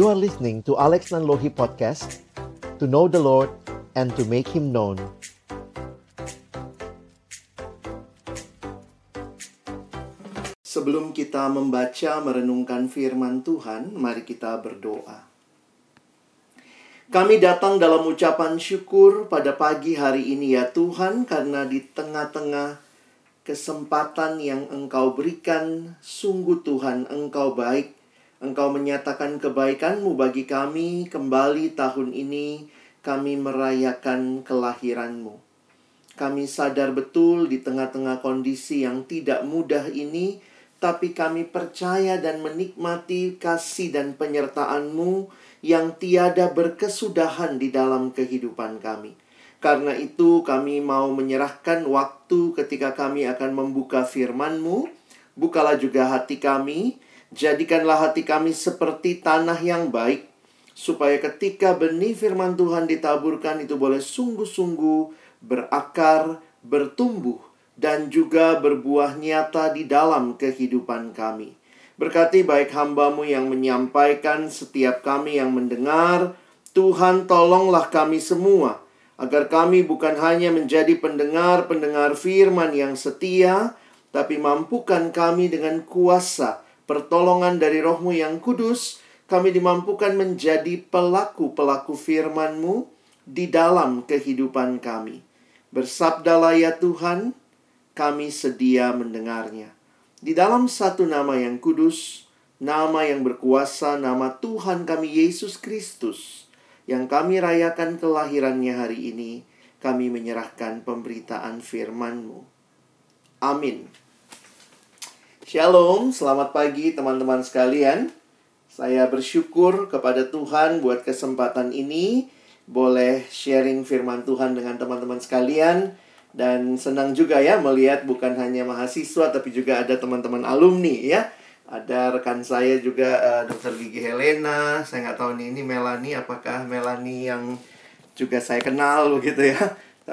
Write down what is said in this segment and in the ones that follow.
You are listening to Alex Nanlohi Podcast To know the Lord and to make Him known Sebelum kita membaca merenungkan firman Tuhan, mari kita berdoa. Kami datang dalam ucapan syukur pada pagi hari ini ya Tuhan karena di tengah-tengah kesempatan yang Engkau berikan, sungguh Tuhan Engkau baik. Engkau menyatakan kebaikanmu bagi kami kembali tahun ini kami merayakan kelahiranmu. Kami sadar betul di tengah-tengah kondisi yang tidak mudah ini, tapi kami percaya dan menikmati kasih dan penyertaan-Mu yang tiada berkesudahan di dalam kehidupan kami. Karena itu kami mau menyerahkan waktu ketika kami akan membuka firman-Mu. Bukalah juga hati kami, jadikanlah hati kami seperti tanah yang baik, supaya ketika benih firman Tuhan ditaburkan itu boleh sungguh-sungguh berakar, bertumbuh, dan juga berbuah nyata di dalam kehidupan kami. Berkati baik hambamu yang menyampaikan setiap kami yang mendengar, Tuhan tolonglah kami semua, agar kami bukan hanya menjadi pendengar-pendengar firman yang setia, tapi mampukan kami dengan kuasa pertolongan dari rohmu yang kudus, kami dimampukan menjadi pelaku-pelaku firman-Mu di dalam kehidupan kami. Bersabdalah ya Tuhan, kami sedia mendengarnya. Di dalam satu nama yang kudus, nama yang berkuasa, nama Tuhan kami Yesus Kristus, yang kami rayakan kelahirannya hari ini, kami menyerahkan pemberitaan firman-Mu. Amin. Shalom, selamat pagi teman-teman sekalian. Saya bersyukur kepada Tuhan buat kesempatan ini boleh sharing firman Tuhan dengan teman-teman sekalian dan senang juga ya melihat bukan hanya mahasiswa tapi juga ada teman-teman alumni ya. Ada rekan saya juga uh, Dr. Gigi Helena. Saya nggak tahu nih ini Melani apakah Melani yang juga saya kenal begitu ya.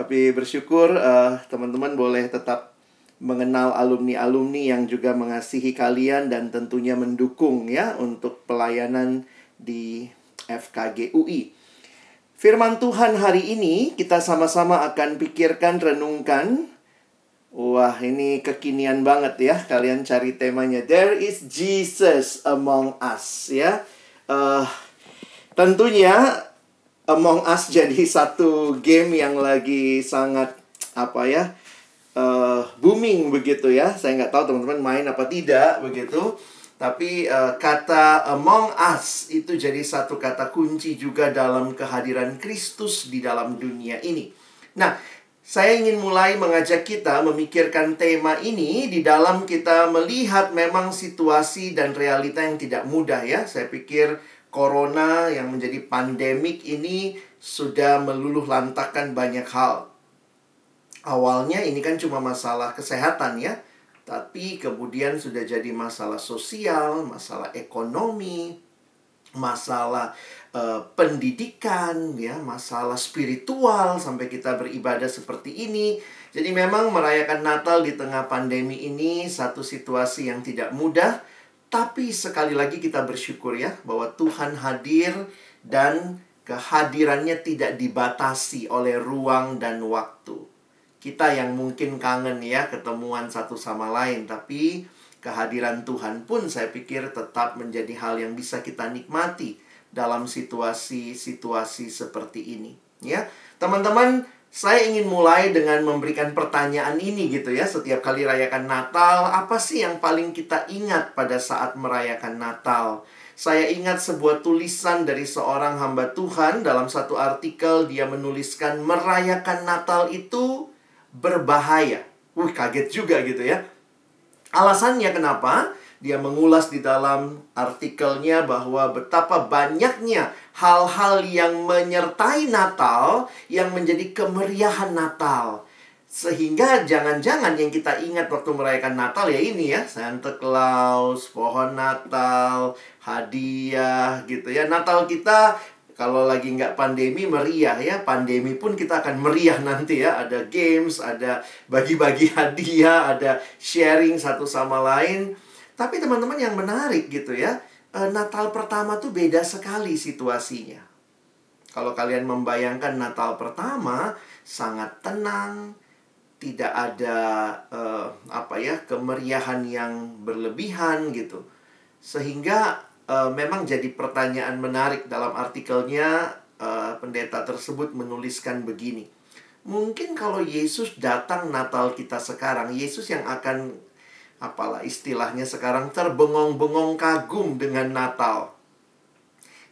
Tapi bersyukur uh, teman-teman boleh tetap mengenal alumni-alumni yang juga mengasihi kalian dan tentunya mendukung ya untuk pelayanan di FKG UI. Firman Tuhan hari ini kita sama-sama akan pikirkan, renungkan. Wah, ini kekinian banget ya. Kalian cari temanya. There is Jesus among us ya. Uh, tentunya Among Us jadi satu game yang lagi sangat apa ya uh, booming begitu ya. Saya nggak tahu teman-teman main apa tidak begitu. Tapi uh, kata among us itu jadi satu kata kunci juga dalam kehadiran Kristus di dalam dunia ini. Nah, saya ingin mulai mengajak kita memikirkan tema ini di dalam kita melihat memang situasi dan realita yang tidak mudah ya. Saya pikir corona yang menjadi pandemik ini sudah meluluh lantakan banyak hal. Awalnya ini kan cuma masalah kesehatan ya. Tapi kemudian sudah jadi masalah sosial, masalah ekonomi, masalah uh, pendidikan, ya, masalah spiritual sampai kita beribadah seperti ini. Jadi memang merayakan Natal di tengah pandemi ini satu situasi yang tidak mudah, tapi sekali lagi kita bersyukur ya bahwa Tuhan hadir dan kehadirannya tidak dibatasi oleh ruang dan waktu kita yang mungkin kangen ya ketemuan satu sama lain. Tapi kehadiran Tuhan pun saya pikir tetap menjadi hal yang bisa kita nikmati dalam situasi-situasi seperti ini ya. Teman-teman saya ingin mulai dengan memberikan pertanyaan ini gitu ya. Setiap kali rayakan Natal apa sih yang paling kita ingat pada saat merayakan Natal? Saya ingat sebuah tulisan dari seorang hamba Tuhan. Dalam satu artikel dia menuliskan merayakan Natal itu berbahaya. Wih, kaget juga gitu ya. Alasannya kenapa? Dia mengulas di dalam artikelnya bahwa betapa banyaknya hal-hal yang menyertai Natal yang menjadi kemeriahan Natal. Sehingga jangan-jangan yang kita ingat waktu merayakan Natal ya ini ya, Santa Claus, pohon Natal, hadiah gitu ya. Natal kita kalau lagi nggak pandemi meriah ya. Pandemi pun kita akan meriah nanti ya. Ada games ada bagi-bagi hadiah ada sharing satu sama lain. Tapi teman-teman yang menarik gitu ya eh, Natal pertama tuh beda sekali situasinya. Kalau kalian membayangkan Natal pertama sangat tenang, tidak ada uh, apa ya kemeriahan yang berlebihan gitu, sehingga uh, memang jadi pertanyaan menarik dalam artikelnya uh, pendeta tersebut menuliskan begini. Mungkin kalau Yesus datang Natal kita sekarang, Yesus yang akan apalah istilahnya sekarang terbengong-bengong kagum dengan Natal.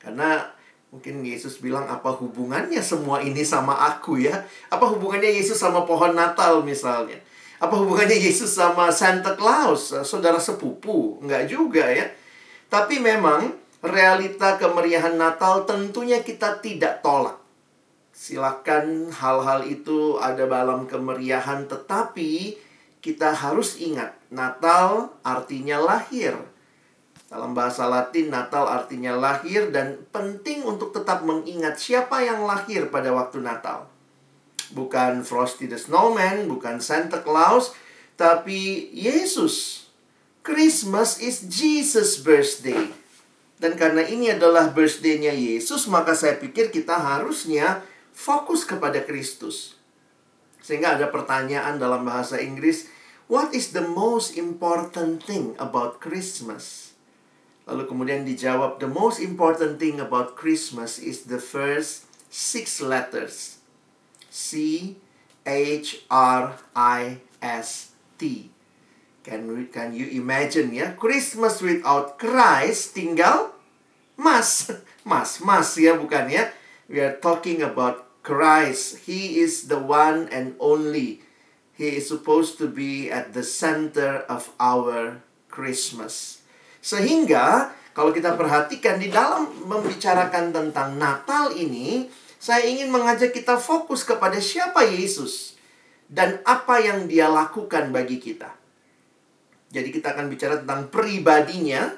Karena Mungkin Yesus bilang apa hubungannya semua ini sama aku ya? Apa hubungannya Yesus sama pohon Natal misalnya? Apa hubungannya Yesus sama Santa Claus, saudara sepupu? Enggak juga ya. Tapi memang realita kemeriahan Natal tentunya kita tidak tolak. Silakan hal-hal itu ada dalam kemeriahan tetapi kita harus ingat Natal artinya lahir dalam bahasa Latin, Natal artinya lahir dan penting untuk tetap mengingat siapa yang lahir pada waktu Natal. Bukan Frosty the Snowman, bukan Santa Claus, tapi Yesus. Christmas is Jesus' birthday. Dan karena ini adalah birthday-nya Yesus, maka saya pikir kita harusnya fokus kepada Kristus. Sehingga ada pertanyaan dalam bahasa Inggris, what is the most important thing about Christmas? Lalu kemudian dijawab, the most important thing about Christmas is the first six letters. C H R I S T. Can we, can you imagine ya? Christmas without Christ tinggal mas. Mas, mas ya bukan ya? We are talking about Christ. He is the one and only. He is supposed to be at the center of our Christmas. Sehingga kalau kita perhatikan di dalam membicarakan tentang Natal ini, saya ingin mengajak kita fokus kepada siapa Yesus dan apa yang dia lakukan bagi kita. Jadi kita akan bicara tentang pribadinya,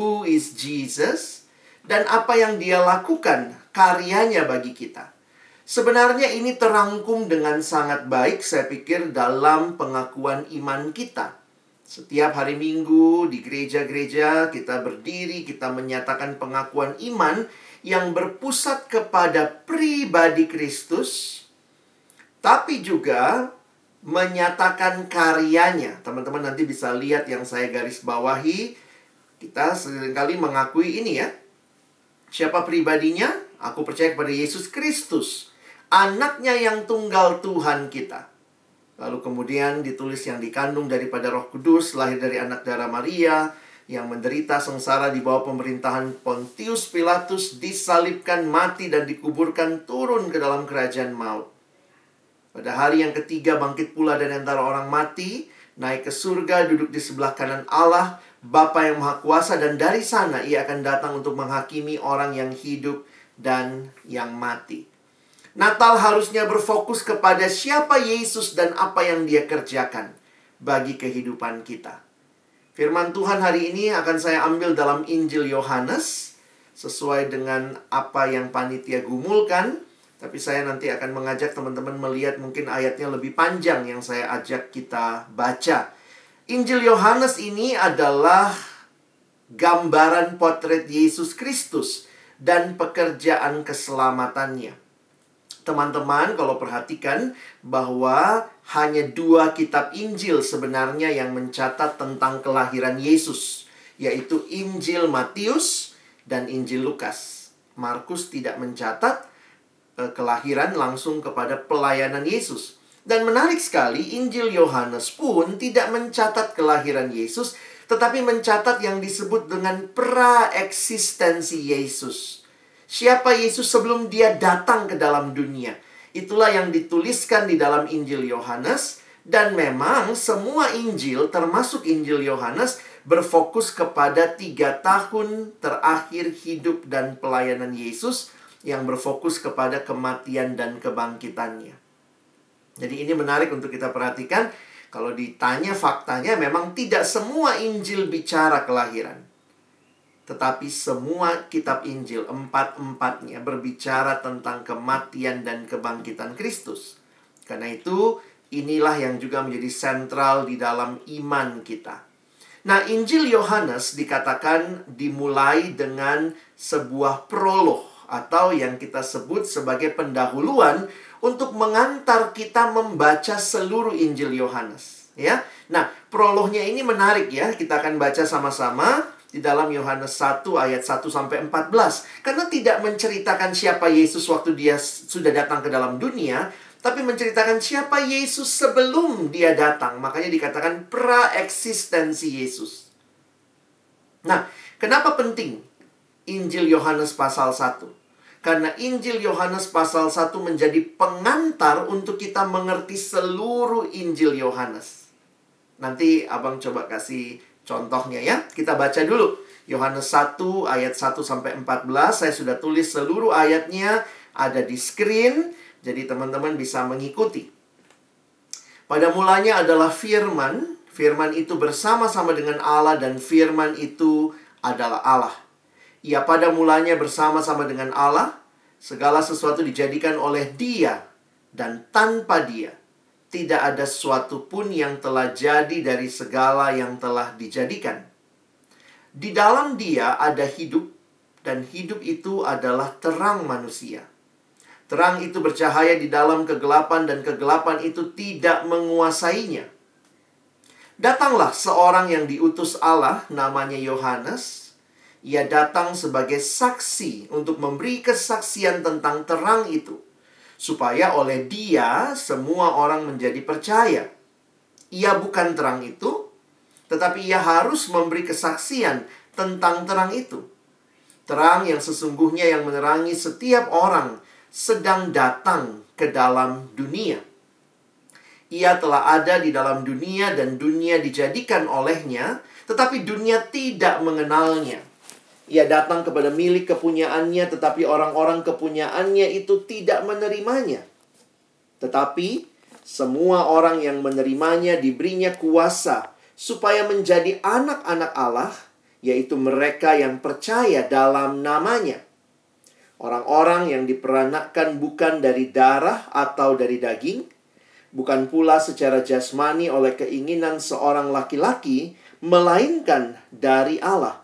who is Jesus, dan apa yang dia lakukan, karyanya bagi kita. Sebenarnya ini terangkum dengan sangat baik saya pikir dalam pengakuan iman kita. Setiap hari Minggu di gereja-gereja kita berdiri, kita menyatakan pengakuan iman yang berpusat kepada pribadi Kristus, tapi juga menyatakan karyanya. Teman-teman nanti bisa lihat yang saya garis bawahi. Kita sering kali mengakui ini ya. Siapa pribadinya? Aku percaya kepada Yesus Kristus, anaknya yang tunggal Tuhan kita. Lalu kemudian ditulis yang dikandung daripada Roh Kudus, lahir dari anak darah Maria, yang menderita sengsara di bawah pemerintahan Pontius Pilatus, disalibkan, mati, dan dikuburkan turun ke dalam kerajaan maut. Pada hari yang ketiga bangkit pula dari antara orang mati, naik ke surga, duduk di sebelah kanan Allah, Bapa yang Maha Kuasa, dan dari sana ia akan datang untuk menghakimi orang yang hidup dan yang mati. Natal harusnya berfokus kepada siapa Yesus dan apa yang dia kerjakan bagi kehidupan kita. Firman Tuhan hari ini akan saya ambil dalam Injil Yohanes sesuai dengan apa yang panitia gumulkan. Tapi saya nanti akan mengajak teman-teman melihat mungkin ayatnya lebih panjang yang saya ajak kita baca. Injil Yohanes ini adalah gambaran potret Yesus Kristus dan pekerjaan keselamatannya teman-teman kalau perhatikan bahwa hanya dua kitab Injil sebenarnya yang mencatat tentang kelahiran Yesus, yaitu Injil Matius dan Injil Lukas. Markus tidak mencatat kelahiran langsung kepada pelayanan Yesus. Dan menarik sekali, Injil Yohanes pun tidak mencatat kelahiran Yesus, tetapi mencatat yang disebut dengan praeksistensi Yesus. Siapa Yesus sebelum dia datang ke dalam dunia. Itulah yang dituliskan di dalam Injil Yohanes. Dan memang semua Injil, termasuk Injil Yohanes, berfokus kepada tiga tahun terakhir hidup dan pelayanan Yesus yang berfokus kepada kematian dan kebangkitannya. Jadi ini menarik untuk kita perhatikan. Kalau ditanya faktanya memang tidak semua Injil bicara kelahiran. Tetapi semua kitab Injil, empat-empatnya berbicara tentang kematian dan kebangkitan Kristus. Karena itu, inilah yang juga menjadi sentral di dalam iman kita. Nah, Injil Yohanes dikatakan dimulai dengan sebuah prolog atau yang kita sebut sebagai pendahuluan untuk mengantar kita membaca seluruh Injil Yohanes, ya. Nah, prolognya ini menarik ya. Kita akan baca sama-sama di dalam Yohanes 1 ayat 1 sampai 14. Karena tidak menceritakan siapa Yesus waktu dia sudah datang ke dalam dunia, tapi menceritakan siapa Yesus sebelum dia datang. Makanya dikatakan praeksistensi Yesus. Nah, kenapa penting Injil Yohanes pasal 1? Karena Injil Yohanes pasal 1 menjadi pengantar untuk kita mengerti seluruh Injil Yohanes. Nanti abang coba kasih contohnya ya. Kita baca dulu. Yohanes 1 ayat 1 sampai 14. Saya sudah tulis seluruh ayatnya ada di screen. Jadi teman-teman bisa mengikuti. Pada mulanya adalah firman. Firman itu bersama-sama dengan Allah dan firman itu adalah Allah. Ia pada mulanya bersama-sama dengan Allah. Segala sesuatu dijadikan oleh dia dan tanpa dia. Tidak ada sesuatu pun yang telah jadi dari segala yang telah dijadikan. Di dalam dia ada hidup dan hidup itu adalah terang manusia. Terang itu bercahaya di dalam kegelapan dan kegelapan itu tidak menguasainya. Datanglah seorang yang diutus Allah namanya Yohanes. Ia datang sebagai saksi untuk memberi kesaksian tentang terang itu. Supaya oleh dia semua orang menjadi percaya. Ia bukan terang itu, tetapi ia harus memberi kesaksian tentang terang itu. Terang yang sesungguhnya yang menerangi setiap orang sedang datang ke dalam dunia. Ia telah ada di dalam dunia dan dunia dijadikan olehnya, tetapi dunia tidak mengenalnya. Ia datang kepada milik kepunyaannya, tetapi orang-orang kepunyaannya itu tidak menerimanya. Tetapi semua orang yang menerimanya diberinya kuasa supaya menjadi anak-anak Allah, yaitu mereka yang percaya dalam namanya. Orang-orang yang diperanakkan bukan dari darah atau dari daging, bukan pula secara jasmani oleh keinginan seorang laki-laki, melainkan dari Allah.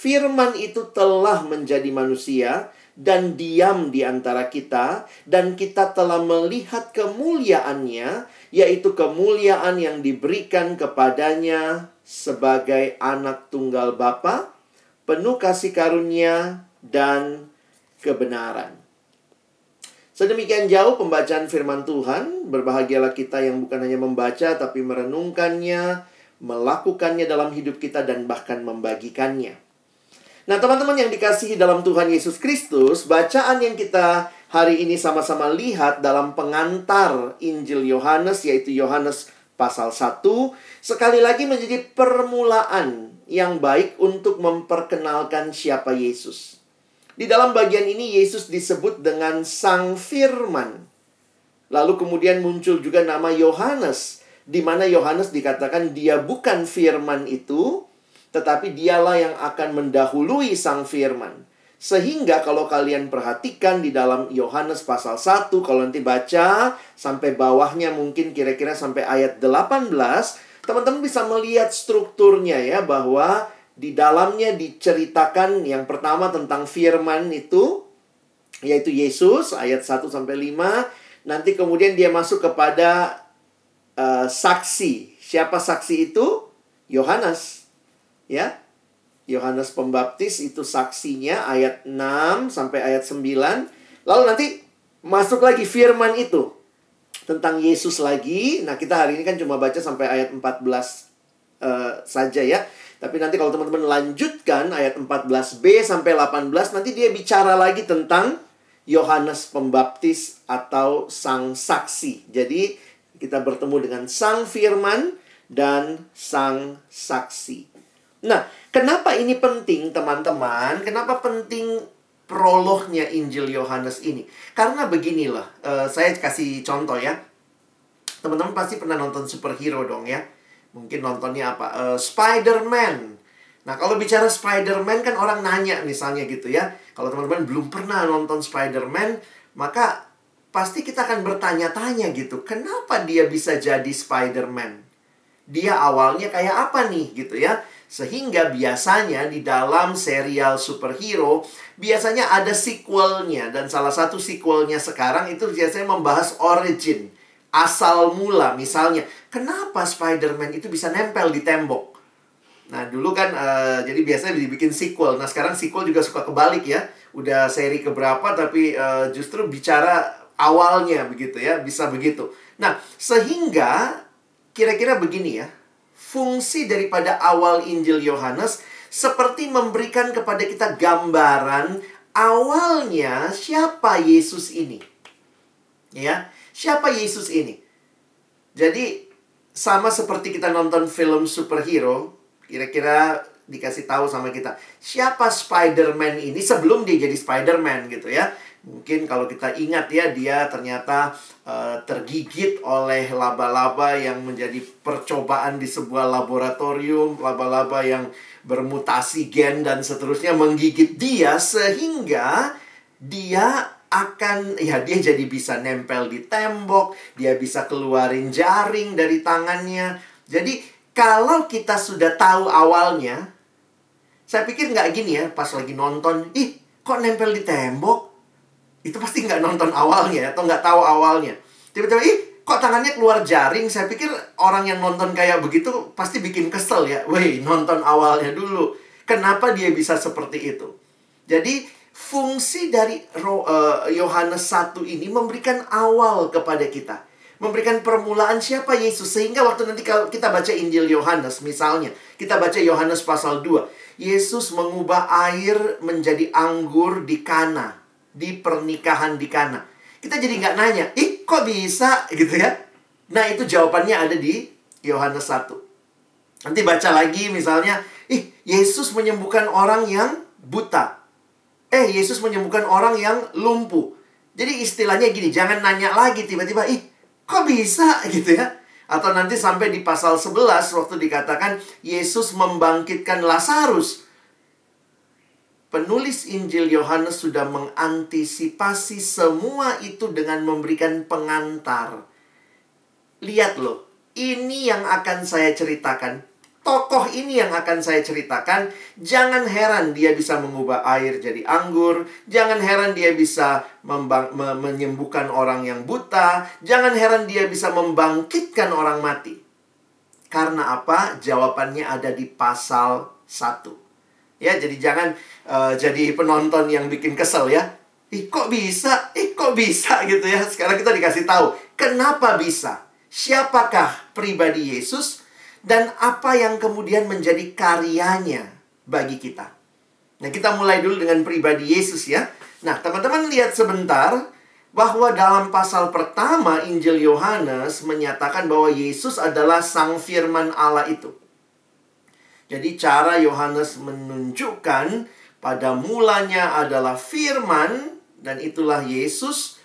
Firman itu telah menjadi manusia dan diam di antara kita, dan kita telah melihat kemuliaannya, yaitu kemuliaan yang diberikan kepadanya sebagai anak tunggal Bapa, penuh kasih karunia dan kebenaran. Sedemikian jauh pembacaan firman Tuhan, berbahagialah kita yang bukan hanya membaca tapi merenungkannya, melakukannya dalam hidup kita dan bahkan membagikannya. Nah, teman-teman yang dikasihi dalam Tuhan Yesus Kristus, bacaan yang kita hari ini sama-sama lihat dalam pengantar Injil Yohanes yaitu Yohanes pasal 1 sekali lagi menjadi permulaan yang baik untuk memperkenalkan siapa Yesus. Di dalam bagian ini Yesus disebut dengan Sang Firman. Lalu kemudian muncul juga nama Yohanes, di mana Yohanes dikatakan dia bukan firman itu, tetapi dialah yang akan mendahului Sang Firman. Sehingga kalau kalian perhatikan di dalam Yohanes pasal 1, kalau nanti baca sampai bawahnya mungkin kira-kira sampai ayat 18, teman-teman bisa melihat strukturnya ya bahwa di dalamnya diceritakan yang pertama tentang firman itu yaitu Yesus ayat 1 sampai 5. Nanti kemudian dia masuk kepada uh, saksi. Siapa saksi itu? Yohanes. Ya. Yohanes Pembaptis itu saksinya ayat 6 sampai ayat 9. Lalu nanti masuk lagi firman itu tentang Yesus lagi. Nah, kita hari ini kan cuma baca sampai ayat 14 uh, eh, saja ya. Tapi nanti kalau teman-teman lanjutkan ayat 14b sampai 18 nanti dia bicara lagi tentang Yohanes Pembaptis atau sang saksi. Jadi kita bertemu dengan sang firman dan sang saksi. Nah, kenapa ini penting teman-teman? Kenapa penting prolognya Injil Yohanes ini? Karena beginilah, uh, saya kasih contoh ya. Teman-teman pasti pernah nonton superhero dong ya Mungkin nontonnya apa? Uh, Spider-Man. Nah, kalau bicara Spider-Man kan orang nanya misalnya gitu ya. Kalau teman-teman belum pernah nonton Spider-Man, maka pasti kita akan bertanya-tanya gitu. Kenapa dia bisa jadi Spider-Man? dia awalnya kayak apa nih gitu ya. Sehingga biasanya di dalam serial superhero biasanya ada sequelnya dan salah satu sequelnya sekarang itu biasanya membahas origin, asal mula misalnya. Kenapa Spider-Man itu bisa nempel di tembok? Nah, dulu kan uh, jadi biasanya dibikin sequel. Nah, sekarang sequel juga suka kebalik ya. Udah seri keberapa tapi uh, justru bicara awalnya begitu ya, bisa begitu. Nah, sehingga kira-kira begini ya fungsi daripada awal Injil Yohanes seperti memberikan kepada kita gambaran awalnya siapa Yesus ini. Ya, siapa Yesus ini? Jadi sama seperti kita nonton film superhero, kira-kira dikasih tahu sama kita, siapa Spider-Man ini sebelum dia jadi Spider-Man gitu ya. Mungkin kalau kita ingat ya dia ternyata uh, tergigit oleh laba-laba yang menjadi percobaan di sebuah laboratorium, laba-laba yang bermutasi gen dan seterusnya menggigit dia sehingga dia akan ya dia jadi bisa nempel di tembok, dia bisa keluarin jaring dari tangannya. Jadi kalau kita sudah tahu awalnya, saya pikir nggak gini ya pas lagi nonton, ih kok nempel di tembok? Itu pasti nggak nonton awalnya atau nggak tahu awalnya. Tiba-tiba, ih kok tangannya keluar jaring? Saya pikir orang yang nonton kayak begitu pasti bikin kesel ya. Woi, nonton awalnya dulu. Kenapa dia bisa seperti itu? Jadi, fungsi dari eh, Yohanes uh, 1 ini memberikan awal kepada kita. Memberikan permulaan siapa Yesus. Sehingga waktu nanti kalau kita baca Injil Yohanes misalnya. Kita baca Yohanes pasal 2. Yesus mengubah air menjadi anggur di Kana di pernikahan di Kana. Kita jadi nggak nanya, ih kok bisa gitu ya? Nah itu jawabannya ada di Yohanes 1. Nanti baca lagi misalnya, ih Yesus menyembuhkan orang yang buta. Eh Yesus menyembuhkan orang yang lumpuh. Jadi istilahnya gini, jangan nanya lagi tiba-tiba, ih kok bisa gitu ya? Atau nanti sampai di pasal 11 waktu dikatakan Yesus membangkitkan Lazarus penulis Injil Yohanes sudah mengantisipasi semua itu dengan memberikan pengantar. Lihat loh, ini yang akan saya ceritakan. Tokoh ini yang akan saya ceritakan. Jangan heran dia bisa mengubah air jadi anggur. Jangan heran dia bisa me menyembuhkan orang yang buta. Jangan heran dia bisa membangkitkan orang mati. Karena apa? Jawabannya ada di pasal 1. Ya, jadi jangan uh, jadi penonton yang bikin kesel ya. Ih, kok bisa? Ih, kok bisa gitu ya. Sekarang kita dikasih tahu kenapa bisa. Siapakah pribadi Yesus dan apa yang kemudian menjadi karyanya bagi kita. Nah, kita mulai dulu dengan pribadi Yesus ya. Nah, teman-teman lihat sebentar bahwa dalam pasal pertama Injil Yohanes menyatakan bahwa Yesus adalah sang firman Allah itu. Jadi cara Yohanes menunjukkan pada mulanya adalah firman dan itulah Yesus.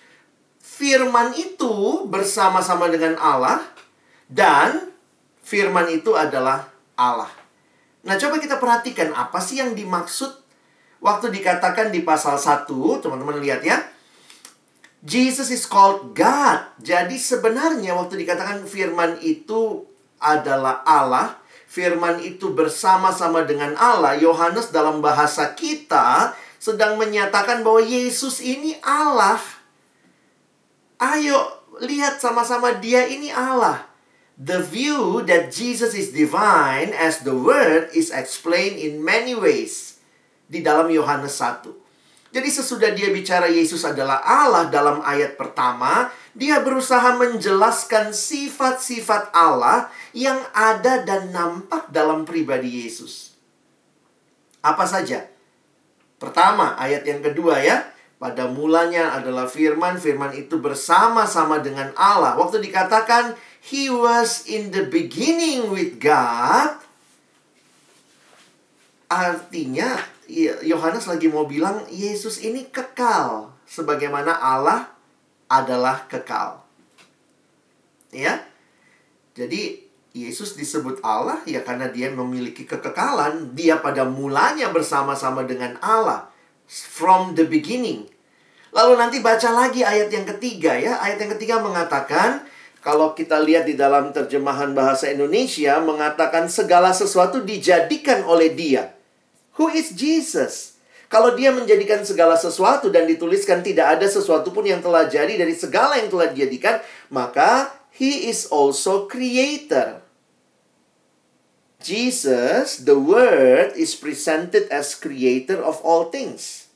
Firman itu bersama-sama dengan Allah dan firman itu adalah Allah. Nah, coba kita perhatikan apa sih yang dimaksud waktu dikatakan di pasal 1, teman-teman lihat ya. Jesus is called God. Jadi sebenarnya waktu dikatakan firman itu adalah Allah, firman itu bersama-sama dengan Allah, Yohanes dalam bahasa kita sedang menyatakan bahwa Yesus ini Allah. Ayo lihat sama-sama dia ini Allah. The view that Jesus is divine as the word is explained in many ways di dalam Yohanes 1. Jadi sesudah dia bicara Yesus adalah Allah dalam ayat pertama, dia berusaha menjelaskan sifat-sifat Allah yang ada dan nampak dalam pribadi Yesus. Apa saja? Pertama, ayat yang kedua ya. Pada mulanya adalah firman, firman itu bersama-sama dengan Allah. Waktu dikatakan, He was in the beginning with God. Artinya, Iya, Yohanes lagi mau bilang Yesus ini kekal sebagaimana Allah adalah kekal. Ya. Jadi Yesus disebut Allah ya karena dia memiliki kekekalan, dia pada mulanya bersama-sama dengan Allah from the beginning. Lalu nanti baca lagi ayat yang ketiga ya. Ayat yang ketiga mengatakan Kalau kita lihat di dalam terjemahan bahasa Indonesia mengatakan segala sesuatu dijadikan oleh Dia. Who is Jesus? Kalau dia menjadikan segala sesuatu dan dituliskan tidak ada sesuatu pun yang telah jadi dari segala yang telah dijadikan, maka he is also creator. Jesus, the Word, is presented as creator of all things.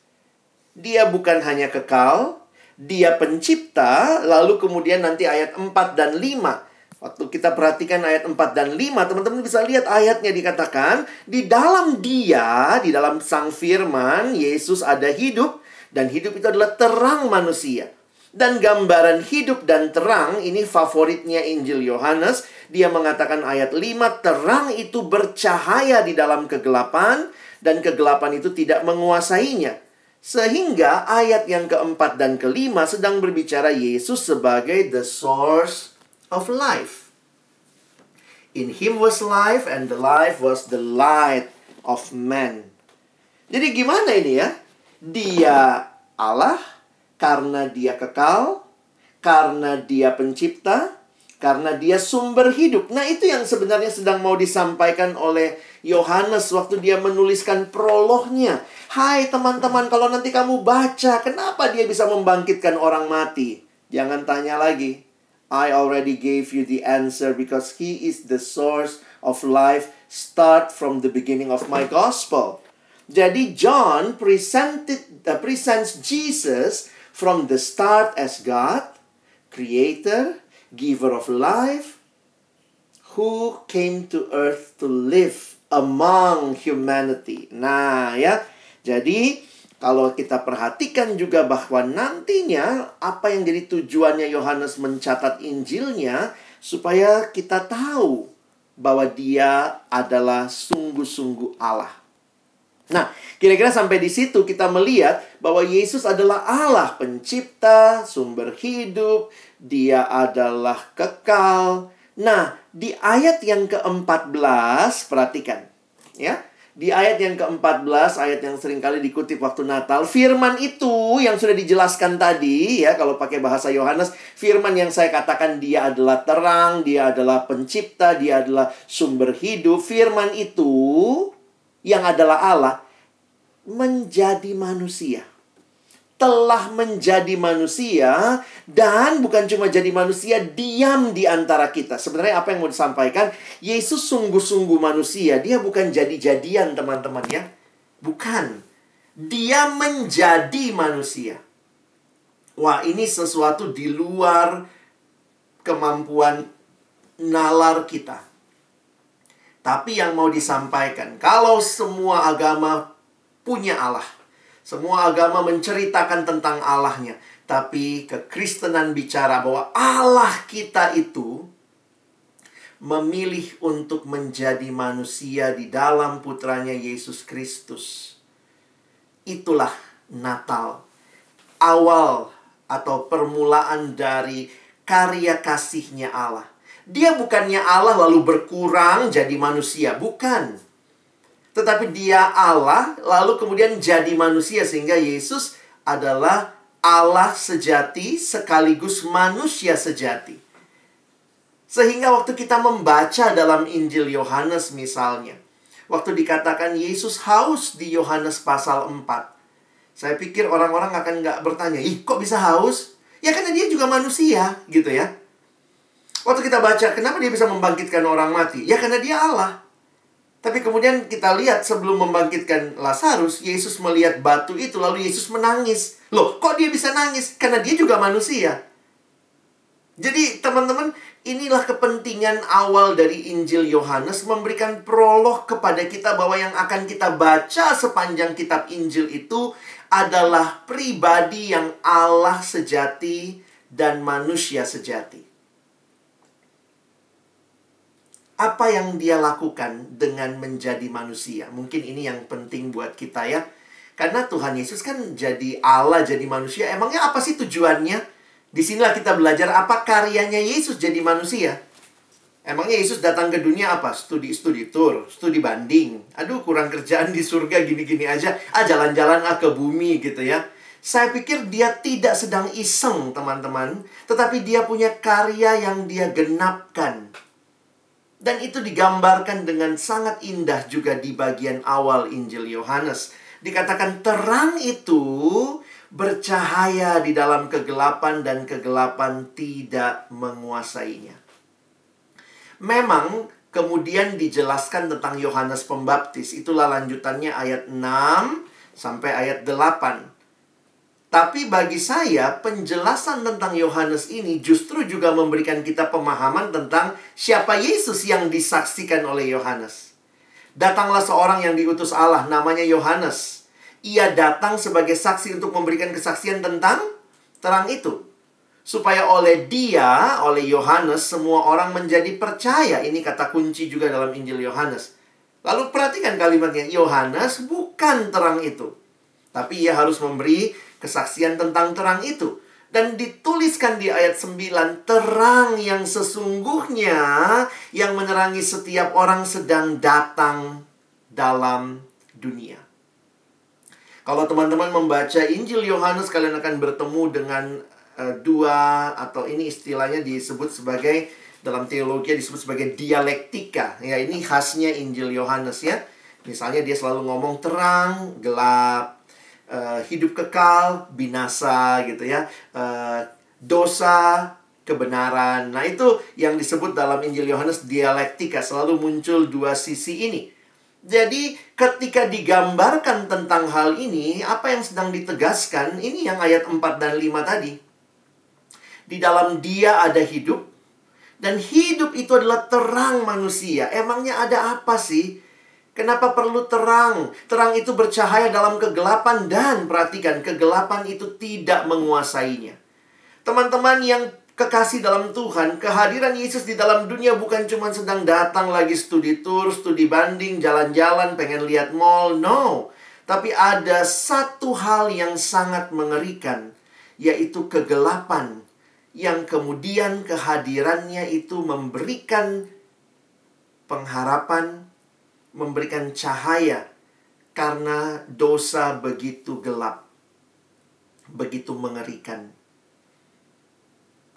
Dia bukan hanya kekal, dia pencipta, lalu kemudian nanti ayat 4 dan 5. Waktu kita perhatikan ayat 4 dan 5, teman-teman bisa lihat ayatnya dikatakan, di dalam dia, di dalam sang firman, Yesus ada hidup, dan hidup itu adalah terang manusia. Dan gambaran hidup dan terang ini favoritnya Injil Yohanes. Dia mengatakan ayat 5, terang itu bercahaya di dalam kegelapan dan kegelapan itu tidak menguasainya. Sehingga ayat yang keempat dan kelima sedang berbicara Yesus sebagai the source of life. In him was life and the life was the light of man. Jadi gimana ini ya? Dia Allah, karena dia kekal, karena dia pencipta, karena dia sumber hidup. Nah, itu yang sebenarnya sedang mau disampaikan oleh Yohanes waktu dia menuliskan prolognya. Hai teman-teman, kalau nanti kamu baca, kenapa dia bisa membangkitkan orang mati? Jangan tanya lagi. I already gave you the answer because he is the source of life start from the beginning of my gospel. Jadi John presented uh, presents Jesus from the start as God, creator, giver of life, who came to earth to live among humanity. Nah, ya. Jadi, kalau kita perhatikan juga bahwa nantinya apa yang jadi tujuannya Yohanes mencatat Injilnya supaya kita tahu bahwa dia adalah sungguh-sungguh Allah. Nah, kira-kira sampai di situ kita melihat bahwa Yesus adalah Allah pencipta, sumber hidup, dia adalah kekal. Nah, di ayat yang ke-14, perhatikan. Ya, di ayat yang ke-14, ayat yang sering kali dikutip waktu Natal, firman itu yang sudah dijelaskan tadi, ya, kalau pakai bahasa Yohanes, firman yang saya katakan dia adalah terang, dia adalah pencipta, dia adalah sumber hidup. Firman itu yang adalah Allah menjadi manusia. Telah menjadi manusia dan bukan cuma jadi manusia, diam di antara kita. Sebenarnya apa yang mau disampaikan? Yesus sungguh-sungguh manusia. Dia bukan jadi-jadian, teman-teman ya. Bukan. Dia menjadi manusia. Wah, ini sesuatu di luar kemampuan nalar kita. Tapi yang mau disampaikan, kalau semua agama punya Allah, semua agama menceritakan tentang Allahnya, tapi kekristenan bicara bahwa Allah kita itu memilih untuk menjadi manusia di dalam putranya Yesus Kristus. Itulah Natal. Awal atau permulaan dari karya kasihnya Allah. Dia bukannya Allah lalu berkurang jadi manusia, bukan. Tetapi dia Allah lalu kemudian jadi manusia sehingga Yesus adalah Allah sejati sekaligus manusia sejati. Sehingga waktu kita membaca dalam Injil Yohanes misalnya, waktu dikatakan Yesus haus di Yohanes pasal 4. Saya pikir orang-orang akan nggak bertanya, ih kok bisa haus? Ya karena dia juga manusia gitu ya. Waktu kita baca, kenapa dia bisa membangkitkan orang mati? Ya karena dia Allah. Tapi kemudian kita lihat sebelum membangkitkan Lazarus, Yesus melihat batu itu, lalu Yesus menangis. Loh, kok dia bisa nangis? Karena dia juga manusia. Jadi teman-teman, inilah kepentingan awal dari Injil Yohanes memberikan prolog kepada kita bahwa yang akan kita baca sepanjang kitab Injil itu adalah pribadi yang Allah sejati dan manusia sejati. Apa yang dia lakukan dengan menjadi manusia. Mungkin ini yang penting buat kita ya. Karena Tuhan Yesus kan jadi Allah, jadi manusia. Emangnya apa sih tujuannya? Di sinilah kita belajar apa karyanya Yesus jadi manusia. Emangnya Yesus datang ke dunia apa? Studi-studi tur, studi banding. Aduh, kurang kerjaan di surga gini-gini aja. Ah, jalan-jalan ah ke bumi gitu ya. Saya pikir dia tidak sedang iseng, teman-teman, tetapi dia punya karya yang dia genapkan. Dan itu digambarkan dengan sangat indah juga di bagian awal Injil Yohanes. Dikatakan terang itu bercahaya di dalam kegelapan dan kegelapan tidak menguasainya. Memang kemudian dijelaskan tentang Yohanes Pembaptis. Itulah lanjutannya ayat 6 sampai ayat 8. Tapi bagi saya, penjelasan tentang Yohanes ini justru juga memberikan kita pemahaman tentang siapa Yesus yang disaksikan oleh Yohanes. Datanglah seorang yang diutus Allah, namanya Yohanes. Ia datang sebagai saksi untuk memberikan kesaksian tentang terang itu. Supaya oleh dia, oleh Yohanes, semua orang menjadi percaya. Ini kata kunci juga dalam Injil Yohanes. Lalu perhatikan kalimatnya, Yohanes bukan terang itu. Tapi ia harus memberi kesaksian tentang terang itu. Dan dituliskan di ayat 9, terang yang sesungguhnya yang menerangi setiap orang sedang datang dalam dunia. Kalau teman-teman membaca Injil Yohanes, kalian akan bertemu dengan uh, dua atau ini istilahnya disebut sebagai dalam teologi disebut sebagai dialektika. Ya, ini khasnya Injil Yohanes ya. Misalnya dia selalu ngomong terang, gelap, uh, hidup kekal, binasa gitu ya. Uh, dosa, kebenaran. Nah, itu yang disebut dalam Injil Yohanes dialektika, selalu muncul dua sisi ini. Jadi, ketika digambarkan tentang hal ini, apa yang sedang ditegaskan? Ini yang ayat 4 dan 5 tadi. Di dalam dia ada hidup, dan hidup itu adalah terang manusia. Emangnya ada apa sih? Kenapa perlu terang? Terang itu bercahaya dalam kegelapan dan perhatikan, kegelapan itu tidak menguasainya. Teman-teman yang kekasih dalam Tuhan, kehadiran Yesus di dalam dunia bukan cuma sedang datang lagi studi tour, studi banding, jalan-jalan, pengen lihat mall. No. Tapi ada satu hal yang sangat mengerikan, yaitu kegelapan yang kemudian kehadirannya itu memberikan pengharapan, memberikan cahaya karena dosa begitu gelap, begitu mengerikan.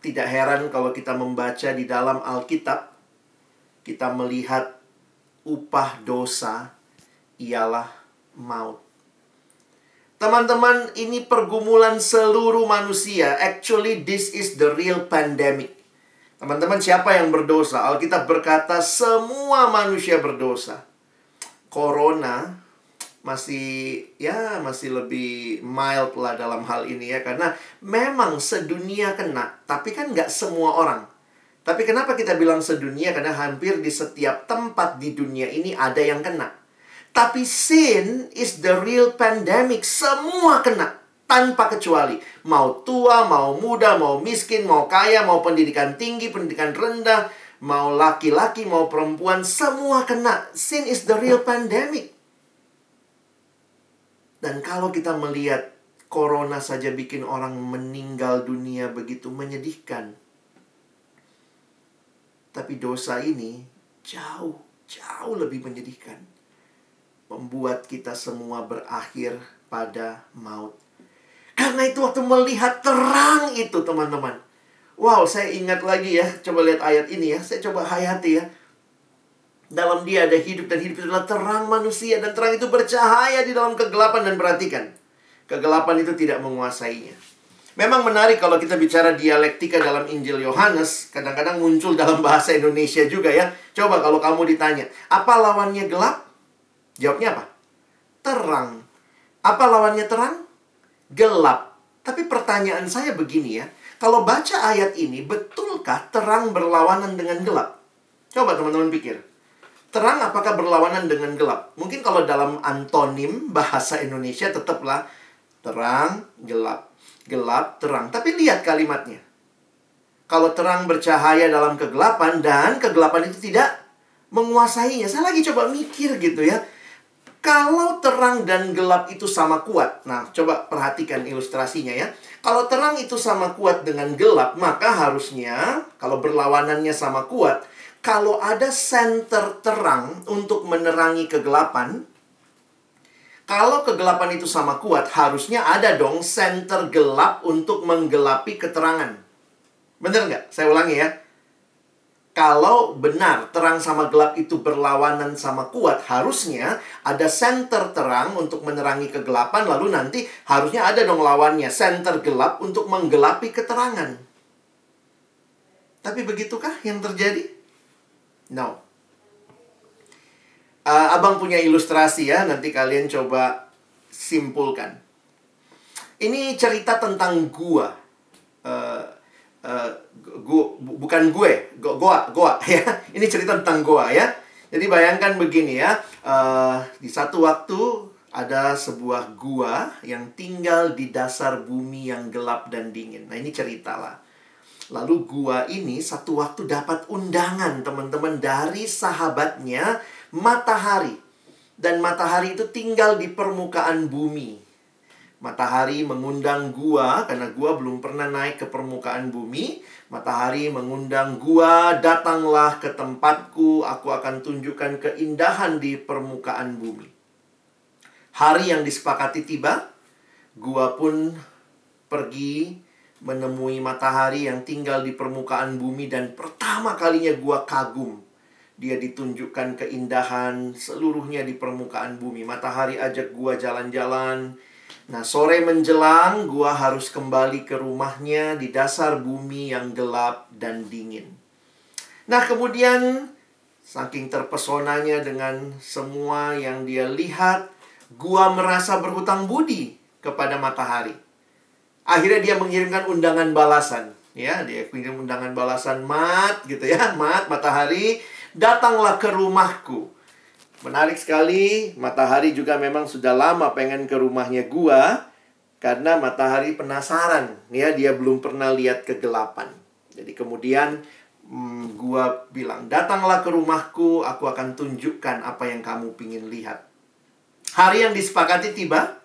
Tidak heran kalau kita membaca di dalam Alkitab, kita melihat upah dosa ialah maut. Teman-teman, ini pergumulan seluruh manusia. Actually, this is the real pandemic. Teman-teman, siapa yang berdosa? Alkitab berkata, semua manusia berdosa corona masih ya masih lebih mild lah dalam hal ini ya. Karena memang sedunia kena tapi kan nggak semua orang. Tapi kenapa kita bilang sedunia? Karena hampir di setiap tempat di dunia ini ada yang kena. Tapi sin is the real pandemic. Semua kena tanpa kecuali. Mau tua mau muda mau miskin mau kaya mau pendidikan tinggi pendidikan rendah mau laki-laki mau perempuan semua kena. Sin is the real pandemic. Dan kalau kita melihat corona saja bikin orang meninggal dunia begitu menyedihkan. Tapi dosa ini jauh, jauh lebih menyedihkan. Membuat kita semua berakhir pada maut. Karena itu waktu melihat terang itu teman-teman Wow, saya ingat lagi ya. Coba lihat ayat ini ya. Saya coba hayati ya. Dalam dia ada hidup dan hidup itu adalah terang manusia. Dan terang itu bercahaya di dalam kegelapan dan perhatikan. Kegelapan itu tidak menguasainya. Memang menarik kalau kita bicara dialektika dalam Injil Yohanes. Kadang-kadang muncul dalam bahasa Indonesia juga ya. Coba kalau kamu ditanya. Apa lawannya gelap? Jawabnya apa? Terang. Apa lawannya terang? Gelap. Tapi pertanyaan saya begini ya kalau baca ayat ini, betulkah terang berlawanan dengan gelap? Coba teman-teman pikir. Terang apakah berlawanan dengan gelap? Mungkin kalau dalam antonim bahasa Indonesia tetaplah terang, gelap. Gelap, terang. Tapi lihat kalimatnya. Kalau terang bercahaya dalam kegelapan dan kegelapan itu tidak menguasainya. Saya lagi coba mikir gitu ya. Kalau terang dan gelap itu sama kuat. Nah, coba perhatikan ilustrasinya ya. Kalau terang itu sama kuat dengan gelap, maka harusnya kalau berlawanannya sama kuat, kalau ada senter terang untuk menerangi kegelapan, Kalau kegelapan itu sama kuat, harusnya ada dong center gelap untuk menggelapi keterangan. Bener nggak? Saya ulangi ya. Kalau benar terang sama gelap itu berlawanan sama kuat, harusnya ada center terang untuk menerangi kegelapan, lalu nanti harusnya ada dong lawannya, center gelap untuk menggelapi keterangan. Tapi begitukah yang terjadi? No. Uh, abang punya ilustrasi ya, nanti kalian coba simpulkan. Ini cerita tentang gua. Uh, uh, gua bukan gue, goa, goa ya. Ini cerita tentang goa ya. Jadi bayangkan begini ya, uh, di satu waktu ada sebuah gua yang tinggal di dasar bumi yang gelap dan dingin. Nah ini cerita lah. Lalu gua ini satu waktu dapat undangan teman-teman dari sahabatnya matahari. Dan matahari itu tinggal di permukaan bumi. Matahari mengundang gua karena gua belum pernah naik ke permukaan bumi. Matahari mengundang gua, datanglah ke tempatku, aku akan tunjukkan keindahan di permukaan bumi. Hari yang disepakati tiba, gua pun pergi menemui matahari yang tinggal di permukaan bumi dan pertama kalinya gua kagum. Dia ditunjukkan keindahan seluruhnya di permukaan bumi. Matahari ajak gua jalan-jalan, Nah, sore menjelang, gua harus kembali ke rumahnya di dasar bumi yang gelap dan dingin. Nah, kemudian saking terpesonanya dengan semua yang dia lihat, gua merasa berhutang budi kepada matahari. Akhirnya dia mengirimkan undangan balasan. Ya, dia kirim undangan balasan mat gitu ya, mat matahari, datanglah ke rumahku. Menarik sekali, matahari juga memang sudah lama pengen ke rumahnya gua karena matahari penasaran, ya dia belum pernah lihat kegelapan. Jadi kemudian hmm, gua bilang, "Datanglah ke rumahku, aku akan tunjukkan apa yang kamu pingin lihat." Hari yang disepakati tiba.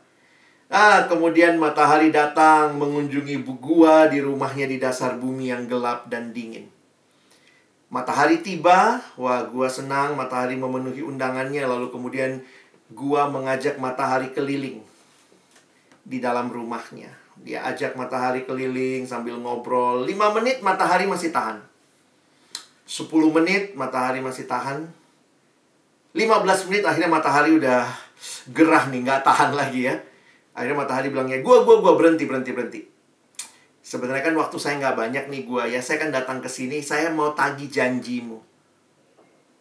Ah, kemudian matahari datang mengunjungi gua di rumahnya di dasar bumi yang gelap dan dingin. Matahari tiba, wah gua senang matahari memenuhi undangannya lalu kemudian gua mengajak matahari keliling di dalam rumahnya. Dia ajak matahari keliling sambil ngobrol. 5 menit matahari masih tahan. 10 menit matahari masih tahan. 15 menit akhirnya matahari udah gerah nih, nggak tahan lagi ya. Akhirnya matahari bilangnya, gua, gua, gua berhenti, berhenti, berhenti. Sebenarnya kan waktu saya nggak banyak nih gua ya. Saya kan datang ke sini, saya mau tagih janjimu.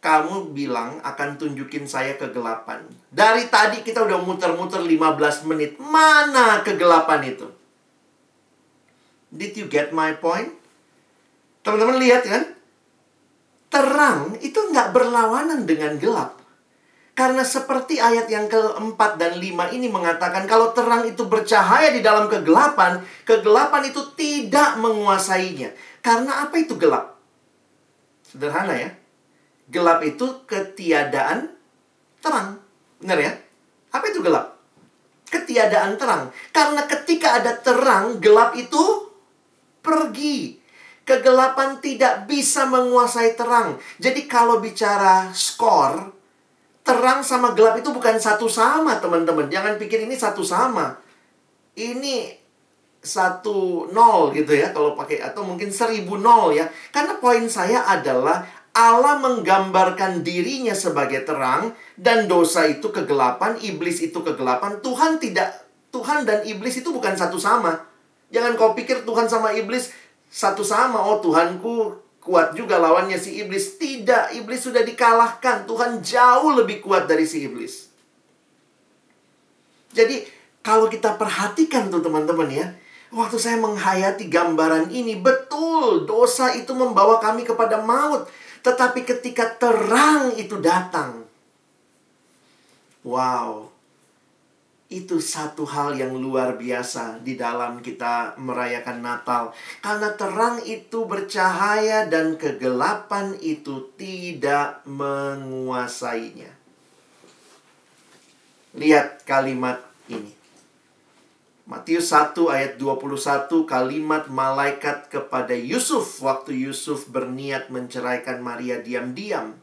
Kamu bilang akan tunjukin saya kegelapan. Dari tadi kita udah muter-muter 15 menit. Mana kegelapan itu? Did you get my point? Teman-teman lihat kan? Terang itu nggak berlawanan dengan gelap. Karena seperti ayat yang keempat dan lima ini mengatakan kalau terang itu bercahaya di dalam kegelapan, kegelapan itu tidak menguasainya. Karena apa itu gelap? Sederhana ya. Gelap itu ketiadaan terang. Benar ya? Apa itu gelap? Ketiadaan terang. Karena ketika ada terang, gelap itu pergi. Kegelapan tidak bisa menguasai terang. Jadi kalau bicara skor, terang sama gelap itu bukan satu sama, teman-teman. Jangan pikir ini satu sama. Ini satu nol gitu ya kalau pakai atau mungkin seribu nol ya. Karena poin saya adalah Allah menggambarkan dirinya sebagai terang dan dosa itu kegelapan, iblis itu kegelapan. Tuhan tidak Tuhan dan iblis itu bukan satu sama. Jangan kau pikir Tuhan sama iblis satu sama. Oh, Tuhanku kuat juga lawannya si iblis. Tidak, iblis sudah dikalahkan. Tuhan jauh lebih kuat dari si iblis. Jadi, kalau kita perhatikan tuh teman-teman ya, waktu saya menghayati gambaran ini, betul dosa itu membawa kami kepada maut. Tetapi ketika terang itu datang, wow, itu satu hal yang luar biasa di dalam kita merayakan Natal. Karena terang itu bercahaya dan kegelapan itu tidak menguasainya. Lihat kalimat ini. Matius 1 ayat 21 kalimat malaikat kepada Yusuf waktu Yusuf berniat menceraikan Maria diam-diam.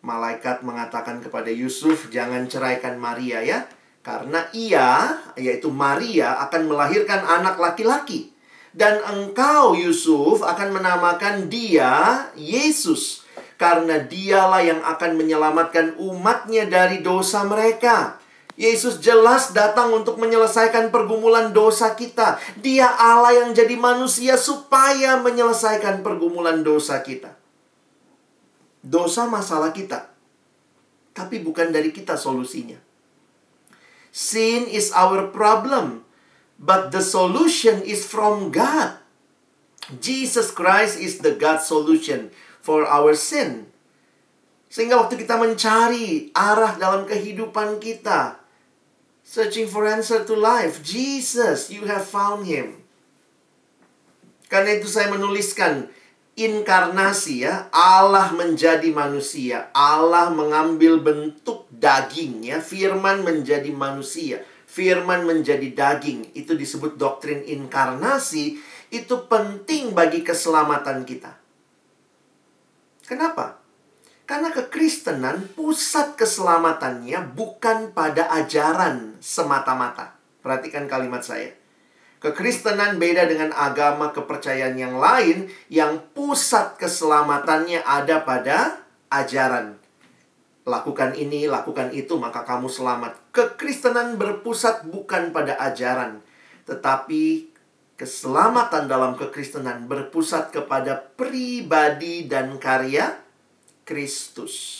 Malaikat mengatakan kepada Yusuf, "Jangan ceraikan Maria ya, karena ia, yaitu Maria, akan melahirkan anak laki-laki, dan engkau, Yusuf, akan menamakan dia Yesus, karena dialah yang akan menyelamatkan umatnya dari dosa mereka." Yesus jelas datang untuk menyelesaikan pergumulan dosa kita. Dia Allah yang jadi manusia supaya menyelesaikan pergumulan dosa kita. Dosa masalah kita. Tapi bukan dari kita solusinya. Sin is our problem. But the solution is from God. Jesus Christ is the God solution for our sin. Sehingga waktu kita mencari arah dalam kehidupan kita, Searching for answer to life. Jesus, you have found him. Karena itu saya menuliskan inkarnasi ya. Allah menjadi manusia. Allah mengambil bentuk daging ya. Firman menjadi manusia. Firman menjadi daging. Itu disebut doktrin inkarnasi. Itu penting bagi keselamatan kita. Kenapa? Karena kekristenan pusat keselamatannya bukan pada ajaran semata-mata. Perhatikan kalimat saya. Kekristenan beda dengan agama kepercayaan yang lain yang pusat keselamatannya ada pada ajaran. Lakukan ini, lakukan itu, maka kamu selamat. Kekristenan berpusat bukan pada ajaran, tetapi keselamatan dalam kekristenan berpusat kepada pribadi dan karya Kristus.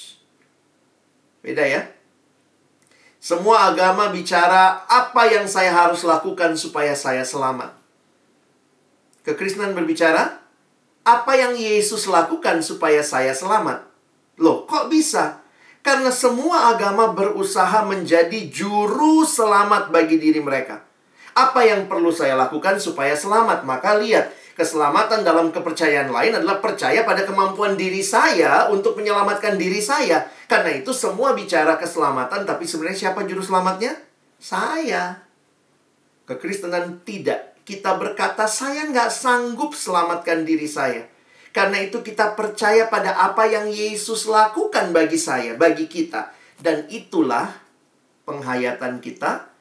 Beda ya? Semua agama bicara apa yang saya harus lakukan supaya saya selamat. Kekristenan berbicara apa yang Yesus lakukan supaya saya selamat. Loh, kok bisa? Karena semua agama berusaha menjadi juru selamat bagi diri mereka. Apa yang perlu saya lakukan supaya selamat? Maka lihat, Keselamatan dalam kepercayaan lain adalah percaya pada kemampuan diri saya untuk menyelamatkan diri saya. Karena itu semua bicara keselamatan, tapi sebenarnya siapa juru selamatnya? Saya. Kekristenan tidak. Kita berkata, saya nggak sanggup selamatkan diri saya. Karena itu kita percaya pada apa yang Yesus lakukan bagi saya, bagi kita. Dan itulah penghayatan kita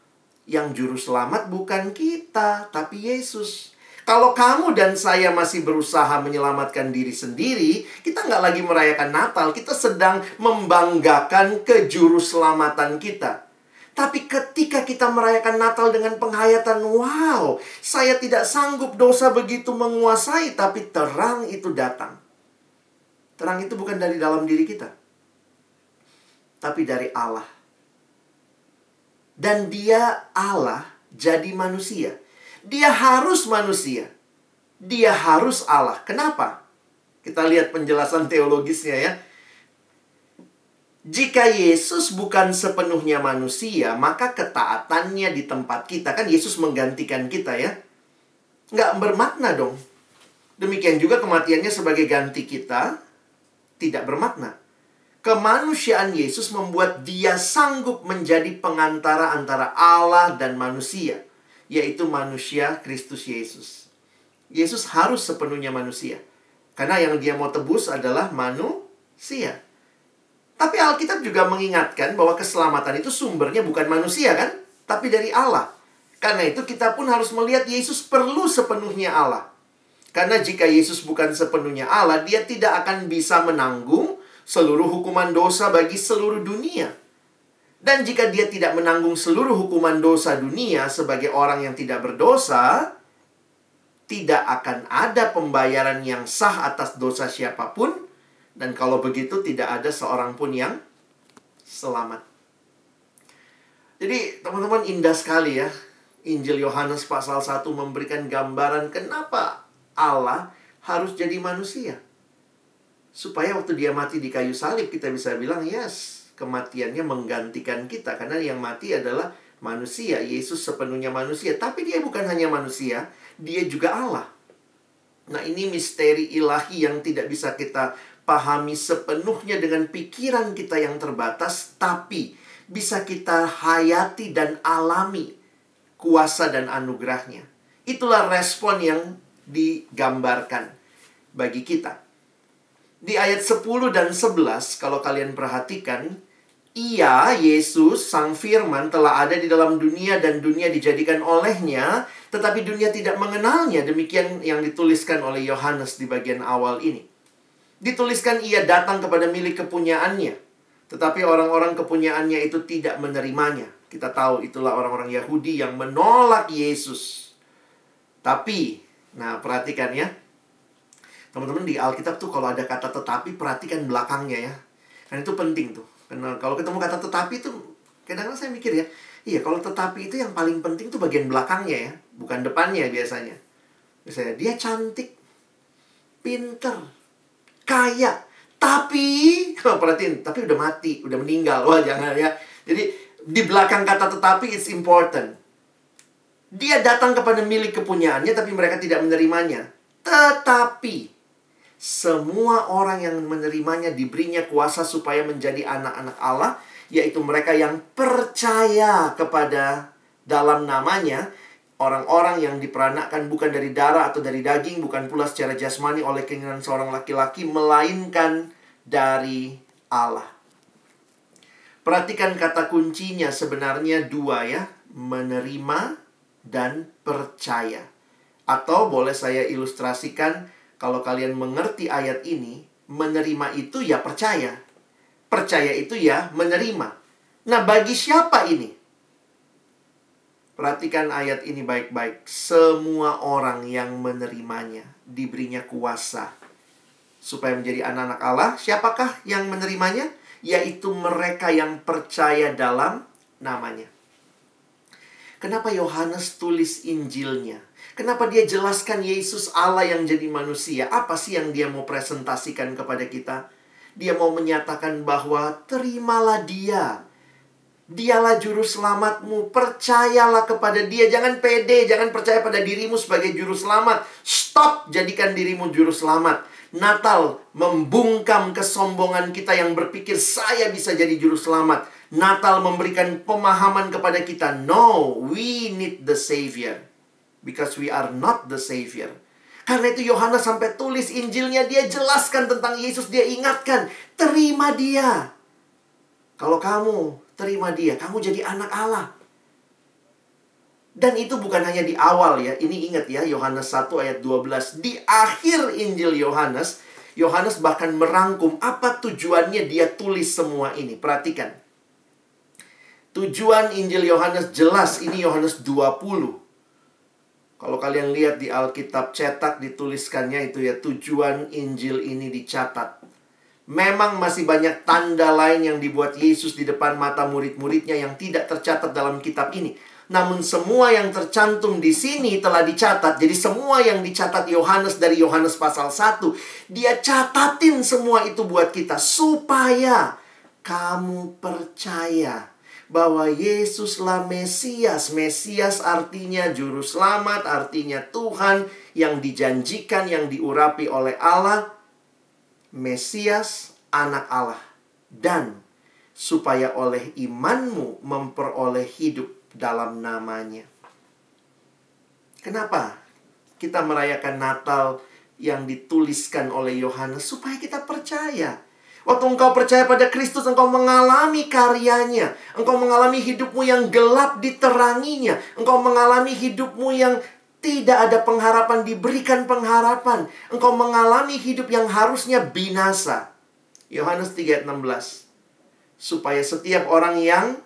yang juru selamat bukan kita, tapi Yesus. Kalau kamu dan saya masih berusaha menyelamatkan diri sendiri, kita nggak lagi merayakan Natal. Kita sedang membanggakan kejuruselamatan kita. Tapi ketika kita merayakan Natal dengan penghayatan, wow, saya tidak sanggup dosa begitu menguasai, tapi terang itu datang. Terang itu bukan dari dalam diri kita, tapi dari Allah. Dan dia Allah jadi manusia. Dia harus manusia. Dia harus Allah. Kenapa? Kita lihat penjelasan teologisnya ya. Jika Yesus bukan sepenuhnya manusia, maka ketaatannya di tempat kita. Kan Yesus menggantikan kita ya. Nggak bermakna dong. Demikian juga kematiannya sebagai ganti kita tidak bermakna. Kemanusiaan Yesus membuat dia sanggup menjadi pengantara antara Allah dan manusia yaitu manusia Kristus Yesus. Yesus harus sepenuhnya manusia. Karena yang dia mau tebus adalah manusia. Tapi Alkitab juga mengingatkan bahwa keselamatan itu sumbernya bukan manusia kan? Tapi dari Allah. Karena itu kita pun harus melihat Yesus perlu sepenuhnya Allah. Karena jika Yesus bukan sepenuhnya Allah, dia tidak akan bisa menanggung seluruh hukuman dosa bagi seluruh dunia. Dan jika dia tidak menanggung seluruh hukuman dosa dunia sebagai orang yang tidak berdosa, tidak akan ada pembayaran yang sah atas dosa siapa pun. Dan kalau begitu tidak ada seorang pun yang selamat. Jadi teman-teman indah sekali ya. Injil Yohanes pasal 1 memberikan gambaran kenapa Allah harus jadi manusia. Supaya waktu dia mati di kayu salib kita bisa bilang, yes, kematiannya menggantikan kita karena yang mati adalah manusia. Yesus sepenuhnya manusia, tapi dia bukan hanya manusia, dia juga Allah. Nah, ini misteri ilahi yang tidak bisa kita pahami sepenuhnya dengan pikiran kita yang terbatas, tapi bisa kita hayati dan alami kuasa dan anugerahnya. Itulah respon yang digambarkan bagi kita. Di ayat 10 dan 11 kalau kalian perhatikan, ia, Yesus, Sang Firman telah ada di dalam dunia dan dunia dijadikan olehnya, tetapi dunia tidak mengenalnya. Demikian yang dituliskan oleh Yohanes di bagian awal ini. Dituliskan ia datang kepada milik kepunyaannya, tetapi orang-orang kepunyaannya itu tidak menerimanya. Kita tahu itulah orang-orang Yahudi yang menolak Yesus. Tapi, nah perhatikan ya. Teman-teman di Alkitab tuh kalau ada kata tetapi perhatikan belakangnya ya. Karena itu penting tuh. Karena kalau ketemu kata tetapi tuh kadang-kadang saya mikir ya, iya kalau tetapi itu yang paling penting tuh bagian belakangnya ya, bukan depannya biasanya. Misalnya dia cantik, pinter, kaya, tapi perhatiin, tapi udah mati, udah meninggal. Wah, jangan ya. Jadi di belakang kata tetapi it's important. Dia datang kepada milik kepunyaannya tapi mereka tidak menerimanya. Tetapi semua orang yang menerimanya diberinya kuasa supaya menjadi anak-anak Allah, yaitu mereka yang percaya kepada dalam namanya, orang-orang yang diperanakkan bukan dari darah atau dari daging, bukan pula secara jasmani oleh keinginan seorang laki-laki, melainkan dari Allah. Perhatikan kata kuncinya sebenarnya dua ya, menerima dan percaya. Atau boleh saya ilustrasikan kalau kalian mengerti ayat ini, menerima itu ya percaya. Percaya itu ya menerima. Nah, bagi siapa ini? Perhatikan ayat ini baik-baik. Semua orang yang menerimanya diberinya kuasa supaya menjadi anak-anak Allah. Siapakah yang menerimanya? Yaitu mereka yang percaya dalam namanya. Kenapa Yohanes tulis Injilnya? Kenapa dia jelaskan Yesus Allah yang jadi manusia? Apa sih yang dia mau presentasikan kepada kita? Dia mau menyatakan bahwa terimalah dia. Dialah juru selamatmu. Percayalah kepada dia. Jangan pede. Jangan percaya pada dirimu sebagai juru selamat. Stop jadikan dirimu juru selamat. Natal membungkam kesombongan kita yang berpikir saya bisa jadi juru selamat. Natal memberikan pemahaman kepada kita. No, we need the Savior because we are not the savior. Karena itu Yohanes sampai tulis Injilnya dia jelaskan tentang Yesus, dia ingatkan, terima dia. Kalau kamu terima dia, kamu jadi anak Allah. Dan itu bukan hanya di awal ya. Ini ingat ya, Yohanes 1 ayat 12. Di akhir Injil Yohanes, Yohanes bahkan merangkum apa tujuannya dia tulis semua ini. Perhatikan. Tujuan Injil Yohanes jelas, ini Yohanes 20. Kalau kalian lihat di Alkitab cetak dituliskannya itu ya tujuan Injil ini dicatat. Memang masih banyak tanda lain yang dibuat Yesus di depan mata murid-muridnya yang tidak tercatat dalam kitab ini. Namun semua yang tercantum di sini telah dicatat. Jadi semua yang dicatat Yohanes dari Yohanes pasal 1, dia catatin semua itu buat kita supaya kamu percaya bahwa Yesuslah Mesias. Mesias artinya juru selamat, artinya Tuhan yang dijanjikan, yang diurapi oleh Allah. Mesias, anak Allah. Dan supaya oleh imanmu memperoleh hidup dalam namanya. Kenapa kita merayakan Natal yang dituliskan oleh Yohanes? Supaya kita percaya Waktu engkau percaya pada Kristus, engkau mengalami karyanya. Engkau mengalami hidupmu yang gelap diteranginya. Engkau mengalami hidupmu yang tidak ada pengharapan, diberikan pengharapan. Engkau mengalami hidup yang harusnya binasa. Yohanes 3:16. Supaya setiap orang yang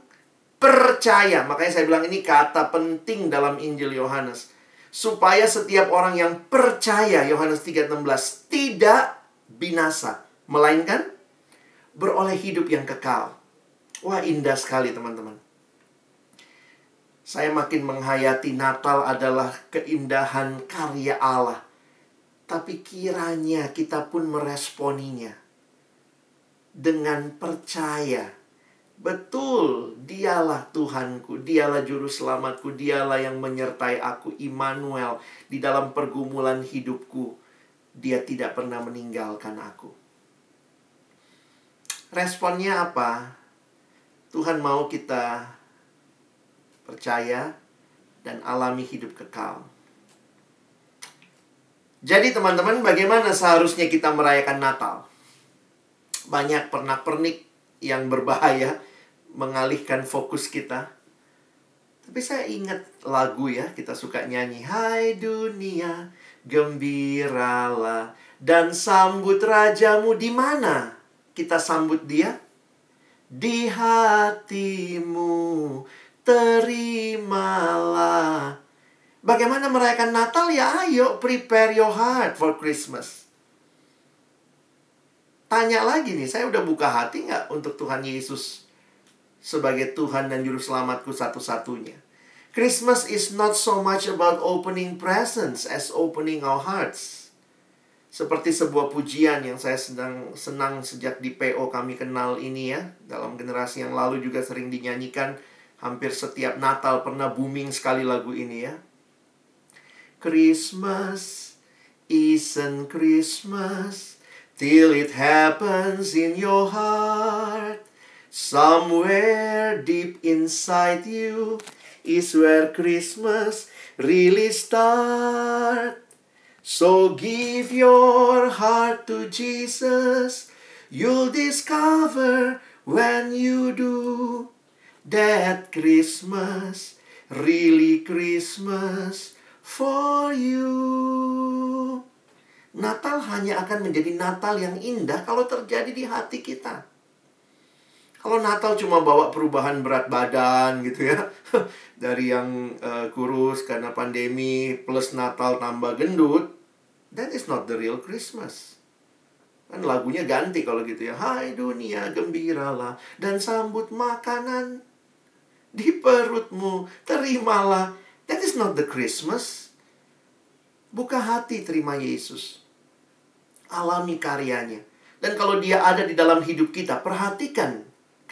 percaya, makanya saya bilang ini kata penting dalam Injil Yohanes. Supaya setiap orang yang percaya, Yohanes 3:16, tidak binasa, melainkan beroleh hidup yang kekal. Wah, indah sekali, teman-teman. Saya makin menghayati Natal adalah keindahan karya Allah. Tapi kiranya kita pun meresponinya dengan percaya. Betul, dialah Tuhanku, dialah juru selamatku, dialah yang menyertai aku, Immanuel, di dalam pergumulan hidupku. Dia tidak pernah meninggalkan aku. Responnya apa? Tuhan mau kita percaya dan alami hidup kekal. Jadi teman-teman, bagaimana seharusnya kita merayakan Natal? banyak pernak-pernik yang berbahaya mengalihkan fokus kita. Tapi saya ingat lagu ya, kita suka nyanyi Hai dunia, gembiralah dan sambut rajamu di mana? Kita sambut dia di hatimu. Terimalah. Bagaimana merayakan Natal ya? Ayo prepare your heart for Christmas. Tanya lagi nih, saya udah buka hati nggak untuk Tuhan Yesus sebagai Tuhan dan Juru Selamatku satu-satunya? Christmas is not so much about opening presents as opening our hearts. Seperti sebuah pujian yang saya sedang senang sejak di PO kami kenal ini ya. Dalam generasi yang lalu juga sering dinyanyikan. Hampir setiap Natal pernah booming sekali lagu ini ya. Christmas isn't Christmas till it happens in your heart. Somewhere deep inside you is where Christmas really start. So give your heart to Jesus. You'll discover when you do that Christmas really Christmas for you. Natal hanya akan menjadi Natal yang indah kalau terjadi di hati kita. Kalau Natal cuma bawa perubahan berat badan gitu ya. Dari yang uh, kurus karena pandemi plus Natal tambah gendut, that is not the real Christmas. Kan lagunya ganti kalau gitu ya. Hai dunia gembiralah dan sambut makanan di perutmu. Terimalah That is not the Christmas. Buka hati terima Yesus. Alami karyanya. Dan kalau dia ada di dalam hidup kita, perhatikan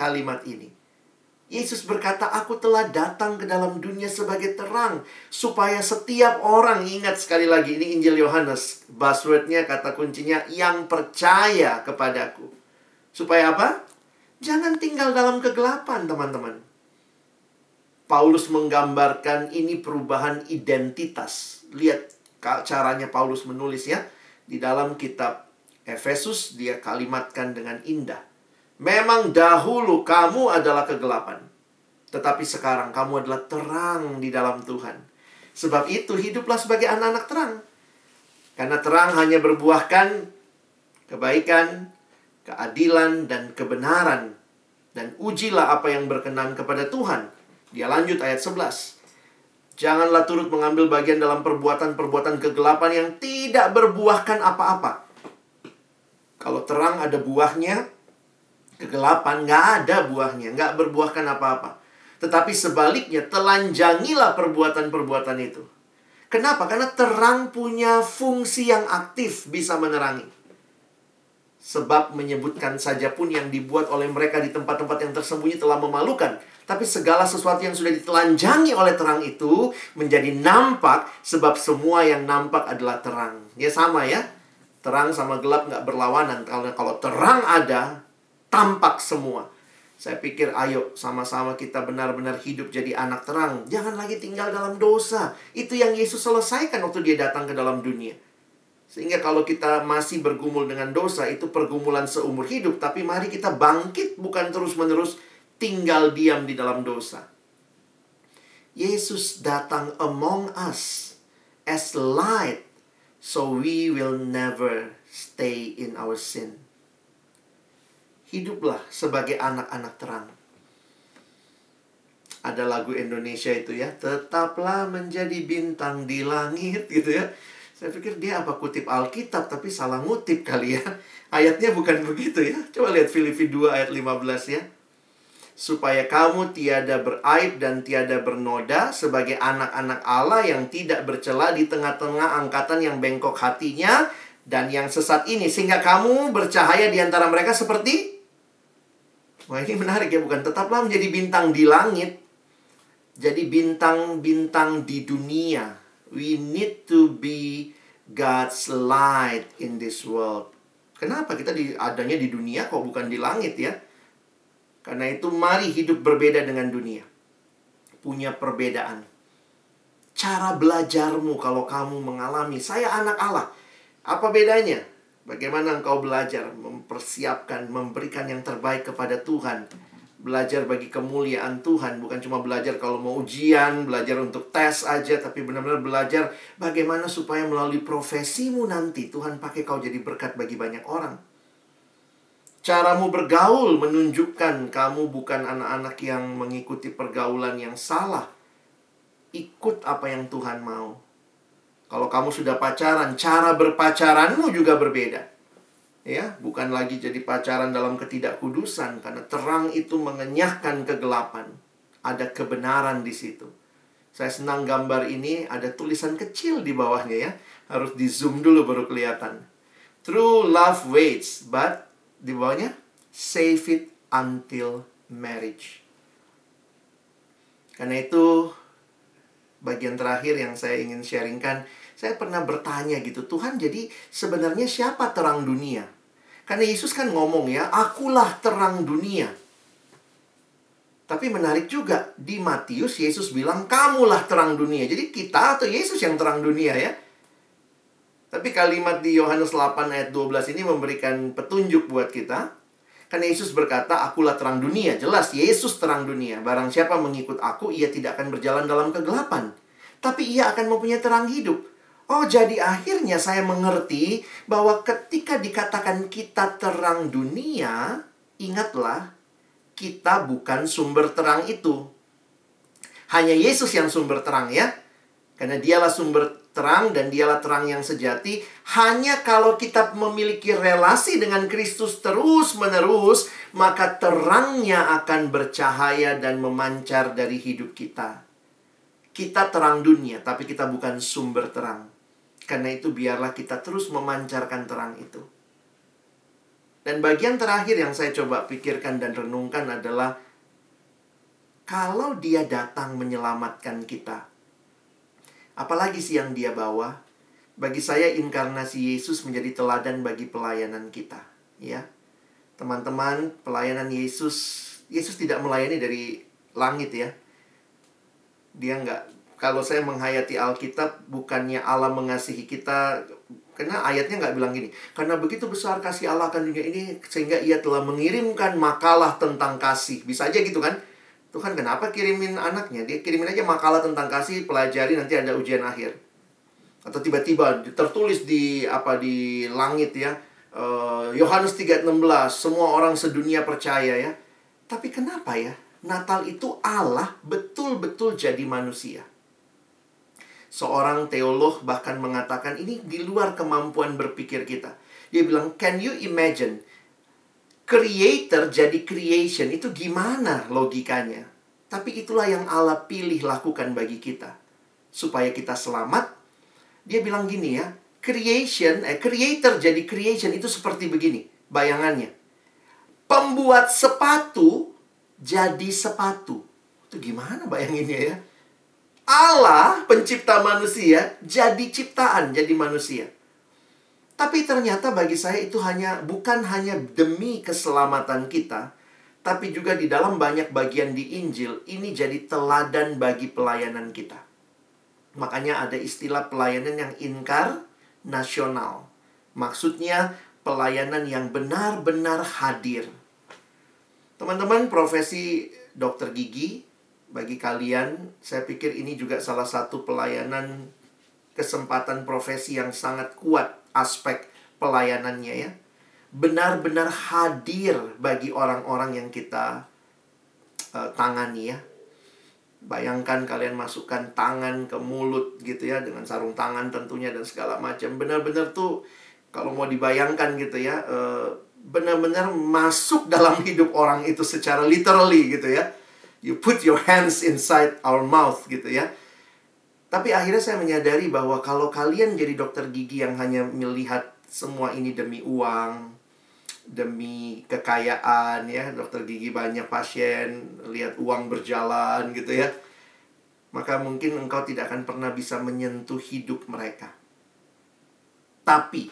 kalimat ini. Yesus berkata, aku telah datang ke dalam dunia sebagai terang. Supaya setiap orang, ingat sekali lagi, ini Injil Yohanes. Buzzwordnya, kata kuncinya, yang percaya kepadaku. Supaya apa? Jangan tinggal dalam kegelapan, teman-teman. Paulus menggambarkan ini perubahan identitas. Lihat caranya Paulus menulis ya. Di dalam kitab Efesus dia kalimatkan dengan indah. Memang dahulu kamu adalah kegelapan. Tetapi sekarang kamu adalah terang di dalam Tuhan. Sebab itu hiduplah sebagai anak-anak terang. Karena terang hanya berbuahkan kebaikan, keadilan, dan kebenaran. Dan ujilah apa yang berkenan kepada Tuhan dia lanjut ayat 11. Janganlah turut mengambil bagian dalam perbuatan-perbuatan kegelapan yang tidak berbuahkan apa-apa. Kalau terang ada buahnya, kegelapan nggak ada buahnya, nggak berbuahkan apa-apa. Tetapi sebaliknya, telanjangilah perbuatan-perbuatan itu. Kenapa? Karena terang punya fungsi yang aktif bisa menerangi. Sebab menyebutkan saja pun yang dibuat oleh mereka di tempat-tempat yang tersembunyi telah memalukan. Tapi segala sesuatu yang sudah ditelanjangi oleh terang itu menjadi nampak sebab semua yang nampak adalah terang. Ya sama ya. Terang sama gelap nggak berlawanan. Kalau kalau terang ada, tampak semua. Saya pikir ayo sama-sama kita benar-benar hidup jadi anak terang. Jangan lagi tinggal dalam dosa. Itu yang Yesus selesaikan waktu dia datang ke dalam dunia. Sehingga kalau kita masih bergumul dengan dosa, itu pergumulan seumur hidup. Tapi mari kita bangkit bukan terus-menerus tinggal diam di dalam dosa. Yesus datang among us as light, so we will never stay in our sin. Hiduplah sebagai anak-anak terang. Ada lagu Indonesia itu ya, tetaplah menjadi bintang di langit gitu ya saya pikir dia apa kutip Alkitab tapi salah ngutip kali ya. Ayatnya bukan begitu ya. Coba lihat Filipi 2 ayat 15 ya. Supaya kamu tiada beraib dan tiada bernoda sebagai anak-anak Allah yang tidak bercela di tengah-tengah angkatan yang bengkok hatinya dan yang sesat ini. Sehingga kamu bercahaya di antara mereka seperti Wah ini menarik ya, bukan tetaplah menjadi bintang di langit. Jadi bintang-bintang di dunia we need to be God's light in this world. Kenapa kita di, adanya di dunia kok bukan di langit ya? Karena itu mari hidup berbeda dengan dunia. Punya perbedaan. Cara belajarmu kalau kamu mengalami saya anak Allah. Apa bedanya? Bagaimana engkau belajar mempersiapkan, memberikan yang terbaik kepada Tuhan. Belajar bagi kemuliaan Tuhan, bukan cuma belajar kalau mau ujian, belajar untuk tes aja, tapi benar-benar belajar bagaimana supaya melalui profesimu nanti Tuhan pakai kau jadi berkat bagi banyak orang. Caramu bergaul menunjukkan kamu bukan anak-anak yang mengikuti pergaulan yang salah. Ikut apa yang Tuhan mau. Kalau kamu sudah pacaran, cara berpacaranmu juga berbeda. Ya, bukan lagi jadi pacaran dalam ketidakkudusan karena terang itu mengenyahkan kegelapan. Ada kebenaran di situ. Saya senang gambar ini ada tulisan kecil di bawahnya ya. Harus di zoom dulu baru kelihatan. True love waits, but di bawahnya save it until marriage. Karena itu bagian terakhir yang saya ingin sharingkan saya pernah bertanya gitu, Tuhan jadi sebenarnya siapa terang dunia? Karena Yesus kan ngomong ya, akulah terang dunia. Tapi menarik juga, di Matius Yesus bilang, kamulah terang dunia. Jadi kita atau Yesus yang terang dunia ya. Tapi kalimat di Yohanes 8 ayat 12 ini memberikan petunjuk buat kita. Karena Yesus berkata, akulah terang dunia. Jelas, Yesus terang dunia. Barang siapa mengikut aku, ia tidak akan berjalan dalam kegelapan. Tapi ia akan mempunyai terang hidup. Oh, jadi akhirnya saya mengerti bahwa ketika dikatakan kita terang dunia, ingatlah, kita bukan sumber terang itu. Hanya Yesus yang sumber terang ya. Karena dialah sumber terang dan dialah terang yang sejati. Hanya kalau kita memiliki relasi dengan Kristus terus-menerus, maka terangnya akan bercahaya dan memancar dari hidup kita. Kita terang dunia, tapi kita bukan sumber terang. Karena itu biarlah kita terus memancarkan terang itu. Dan bagian terakhir yang saya coba pikirkan dan renungkan adalah kalau dia datang menyelamatkan kita. Apalagi sih yang dia bawa? Bagi saya inkarnasi Yesus menjadi teladan bagi pelayanan kita, ya. Teman-teman, pelayanan Yesus Yesus tidak melayani dari langit ya. Dia nggak kalau saya menghayati Alkitab bukannya Allah mengasihi kita karena ayatnya nggak bilang gini karena begitu besar kasih Allah akan dunia ini sehingga ia telah mengirimkan makalah tentang kasih. Bisa aja gitu kan? Tuhan kenapa kirimin anaknya? Dia kirimin aja makalah tentang kasih pelajari nanti ada ujian akhir. Atau tiba-tiba tertulis di apa di langit ya eh, Yohanes uh, 3:16 semua orang sedunia percaya ya. Tapi kenapa ya? Natal itu Allah betul-betul jadi manusia Seorang teolog bahkan mengatakan ini di luar kemampuan berpikir kita. Dia bilang, "Can you imagine creator jadi creation itu gimana logikanya?" Tapi itulah yang Allah pilih lakukan bagi kita supaya kita selamat. Dia bilang gini ya, creation eh creator jadi creation itu seperti begini bayangannya. Pembuat sepatu jadi sepatu. Itu gimana bayanginnya ya? Allah pencipta manusia jadi ciptaan, jadi manusia. Tapi ternyata bagi saya itu hanya bukan hanya demi keselamatan kita, tapi juga di dalam banyak bagian di Injil ini jadi teladan bagi pelayanan kita. Makanya ada istilah pelayanan yang inkar nasional. Maksudnya pelayanan yang benar-benar hadir. Teman-teman, profesi dokter gigi bagi kalian, saya pikir ini juga salah satu pelayanan kesempatan profesi yang sangat kuat aspek pelayanannya ya. Benar-benar hadir bagi orang-orang yang kita uh, tangani ya. Bayangkan kalian masukkan tangan ke mulut gitu ya dengan sarung tangan tentunya dan segala macam. Benar-benar tuh kalau mau dibayangkan gitu ya, uh, benar-benar masuk dalam hidup orang itu secara literally gitu ya you put your hands inside our mouth gitu ya. Tapi akhirnya saya menyadari bahwa kalau kalian jadi dokter gigi yang hanya melihat semua ini demi uang, demi kekayaan ya, dokter gigi banyak pasien, lihat uang berjalan gitu ya. Maka mungkin engkau tidak akan pernah bisa menyentuh hidup mereka. Tapi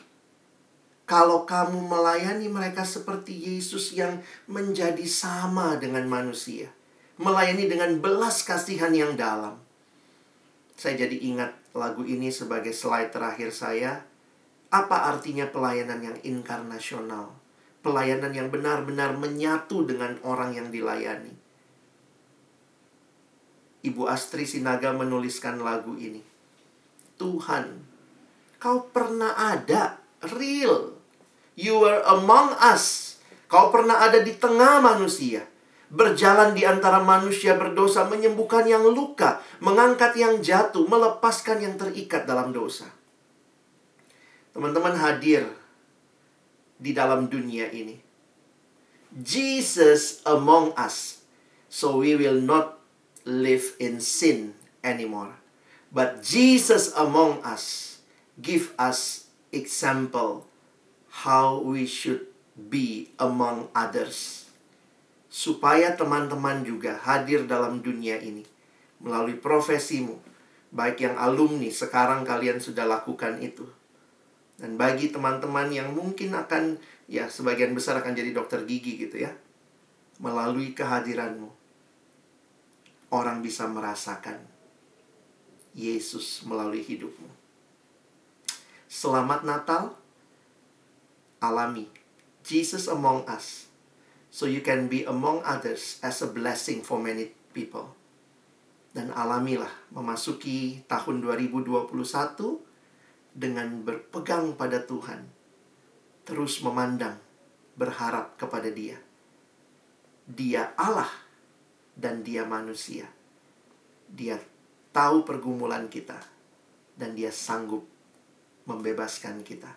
kalau kamu melayani mereka seperti Yesus yang menjadi sama dengan manusia, melayani dengan belas kasihan yang dalam. Saya jadi ingat lagu ini sebagai slide terakhir saya. Apa artinya pelayanan yang inkarnasional? Pelayanan yang benar-benar menyatu dengan orang yang dilayani. Ibu Astri Sinaga menuliskan lagu ini. Tuhan, kau pernah ada, real. You were among us. Kau pernah ada di tengah manusia berjalan di antara manusia berdosa, menyembuhkan yang luka, mengangkat yang jatuh, melepaskan yang terikat dalam dosa. Teman-teman hadir di dalam dunia ini. Jesus among us, so we will not live in sin anymore. But Jesus among us give us example how we should be among others supaya teman-teman juga hadir dalam dunia ini melalui profesimu. Baik yang alumni, sekarang kalian sudah lakukan itu. Dan bagi teman-teman yang mungkin akan, ya sebagian besar akan jadi dokter gigi gitu ya. Melalui kehadiranmu, orang bisa merasakan Yesus melalui hidupmu. Selamat Natal, alami Jesus among us So you can be among others as a blessing for many people. Dan alamilah memasuki tahun 2021 dengan berpegang pada Tuhan. Terus memandang, berharap kepada Dia. Dia Allah dan Dia manusia. Dia tahu pergumulan kita dan Dia sanggup membebaskan kita.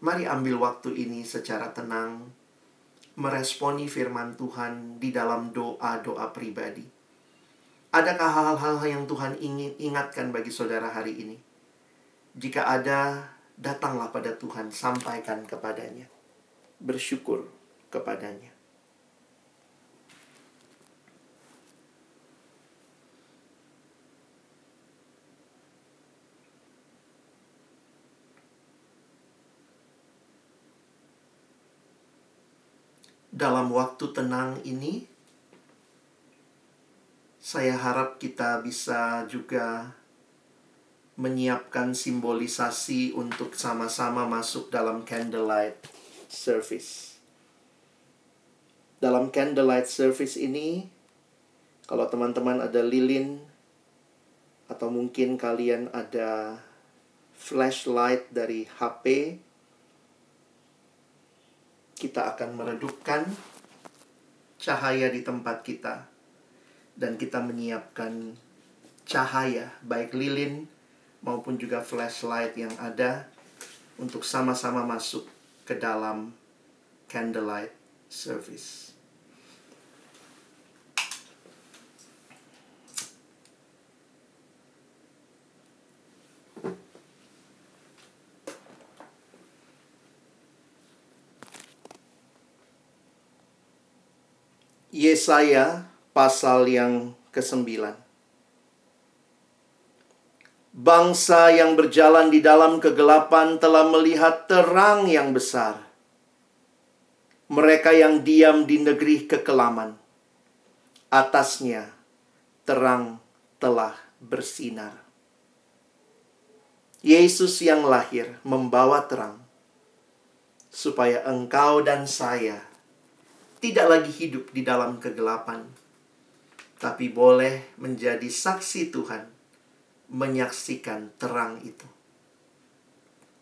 Mari ambil waktu ini secara tenang meresponi firman Tuhan di dalam doa-doa pribadi. Adakah hal-hal yang Tuhan ingin ingatkan bagi saudara hari ini? Jika ada, datanglah pada Tuhan, sampaikan kepadanya. Bersyukur kepadanya. Dalam waktu tenang ini, saya harap kita bisa juga menyiapkan simbolisasi untuk sama-sama masuk dalam candlelight service. Dalam candlelight service ini, kalau teman-teman ada lilin atau mungkin kalian ada flashlight dari HP kita akan meredupkan cahaya di tempat kita dan kita menyiapkan cahaya baik lilin maupun juga flashlight yang ada untuk sama-sama masuk ke dalam candlelight service. Yesaya pasal yang ke-9. Bangsa yang berjalan di dalam kegelapan telah melihat terang yang besar. Mereka yang diam di negeri kekelaman, atasnya terang telah bersinar. Yesus yang lahir membawa terang, supaya engkau dan saya tidak lagi hidup di dalam kegelapan, tapi boleh menjadi saksi Tuhan, menyaksikan terang itu.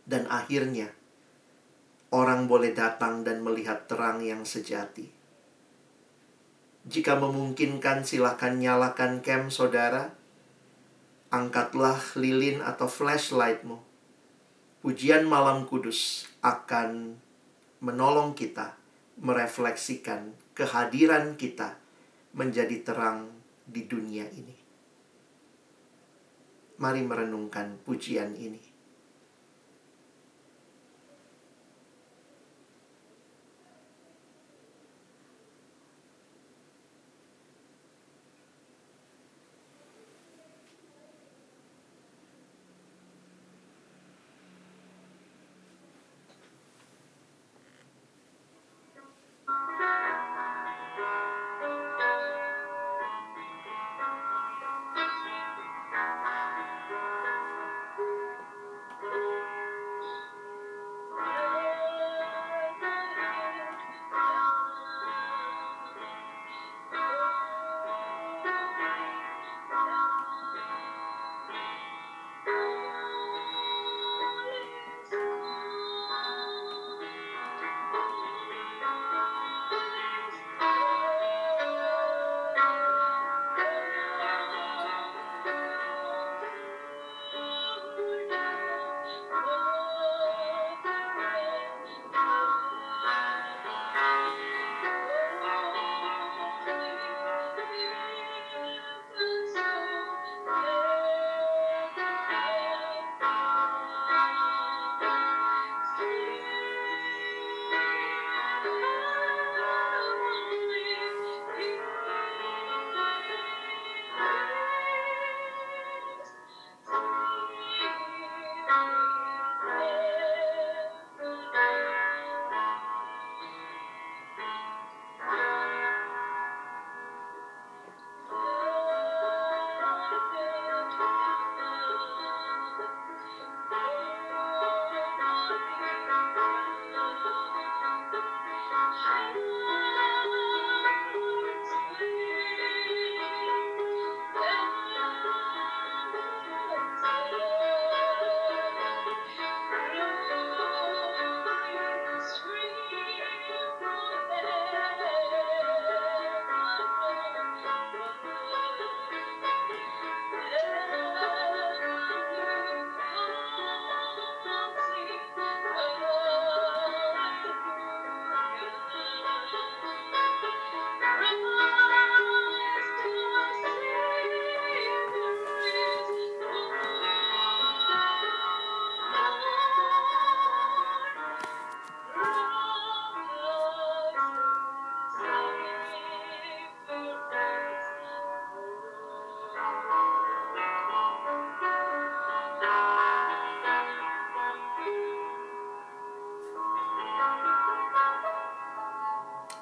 Dan akhirnya, orang boleh datang dan melihat terang yang sejati. Jika memungkinkan, silakan nyalakan cam saudara. Angkatlah lilin atau flashlightmu. Pujian malam kudus akan menolong kita merefleksikan kehadiran kita menjadi terang di dunia ini. Mari merenungkan pujian ini.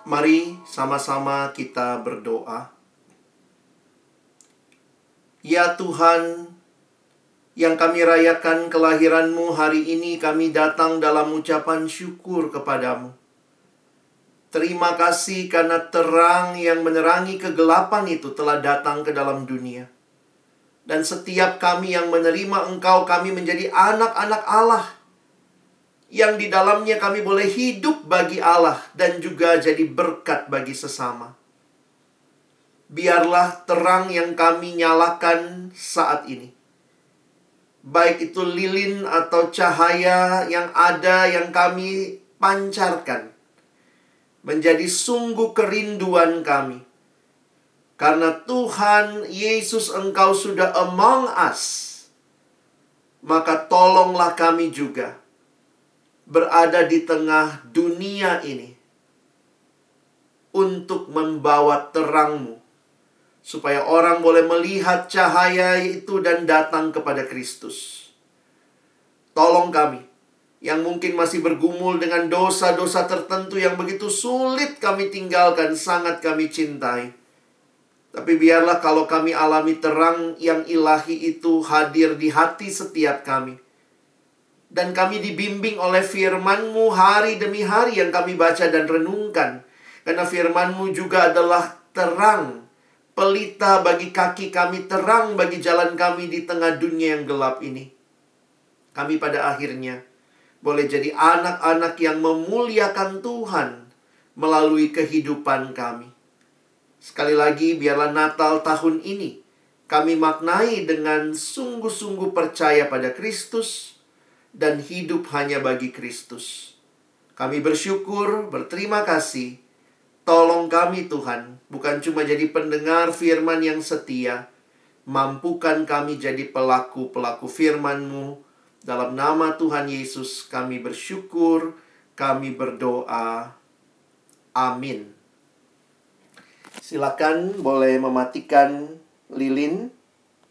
Mari sama-sama kita berdoa. Ya Tuhan, yang kami rayakan kelahiranmu hari ini kami datang dalam ucapan syukur kepadamu. Terima kasih karena terang yang menerangi kegelapan itu telah datang ke dalam dunia. Dan setiap kami yang menerima engkau kami menjadi anak-anak Allah. Yang di dalamnya kami boleh hidup bagi Allah dan juga jadi berkat bagi sesama biarlah terang yang kami nyalakan saat ini. Baik itu lilin atau cahaya yang ada yang kami pancarkan. Menjadi sungguh kerinduan kami. Karena Tuhan Yesus engkau sudah among us. Maka tolonglah kami juga berada di tengah dunia ini untuk membawa terangmu supaya orang boleh melihat cahaya itu dan datang kepada Kristus. Tolong kami yang mungkin masih bergumul dengan dosa-dosa tertentu yang begitu sulit kami tinggalkan, sangat kami cintai. Tapi biarlah kalau kami alami terang yang ilahi itu hadir di hati setiap kami. Dan kami dibimbing oleh firman-Mu hari demi hari yang kami baca dan renungkan. Karena firman-Mu juga adalah terang pelita bagi kaki kami, terang bagi jalan kami di tengah dunia yang gelap ini. Kami pada akhirnya boleh jadi anak-anak yang memuliakan Tuhan melalui kehidupan kami. Sekali lagi, biarlah Natal tahun ini kami maknai dengan sungguh-sungguh percaya pada Kristus dan hidup hanya bagi Kristus. Kami bersyukur, berterima kasih Tolong kami Tuhan, bukan cuma jadi pendengar firman yang setia, mampukan kami jadi pelaku-pelaku firman-Mu. Dalam nama Tuhan Yesus kami bersyukur, kami berdoa. Amin. Silakan boleh mematikan lilin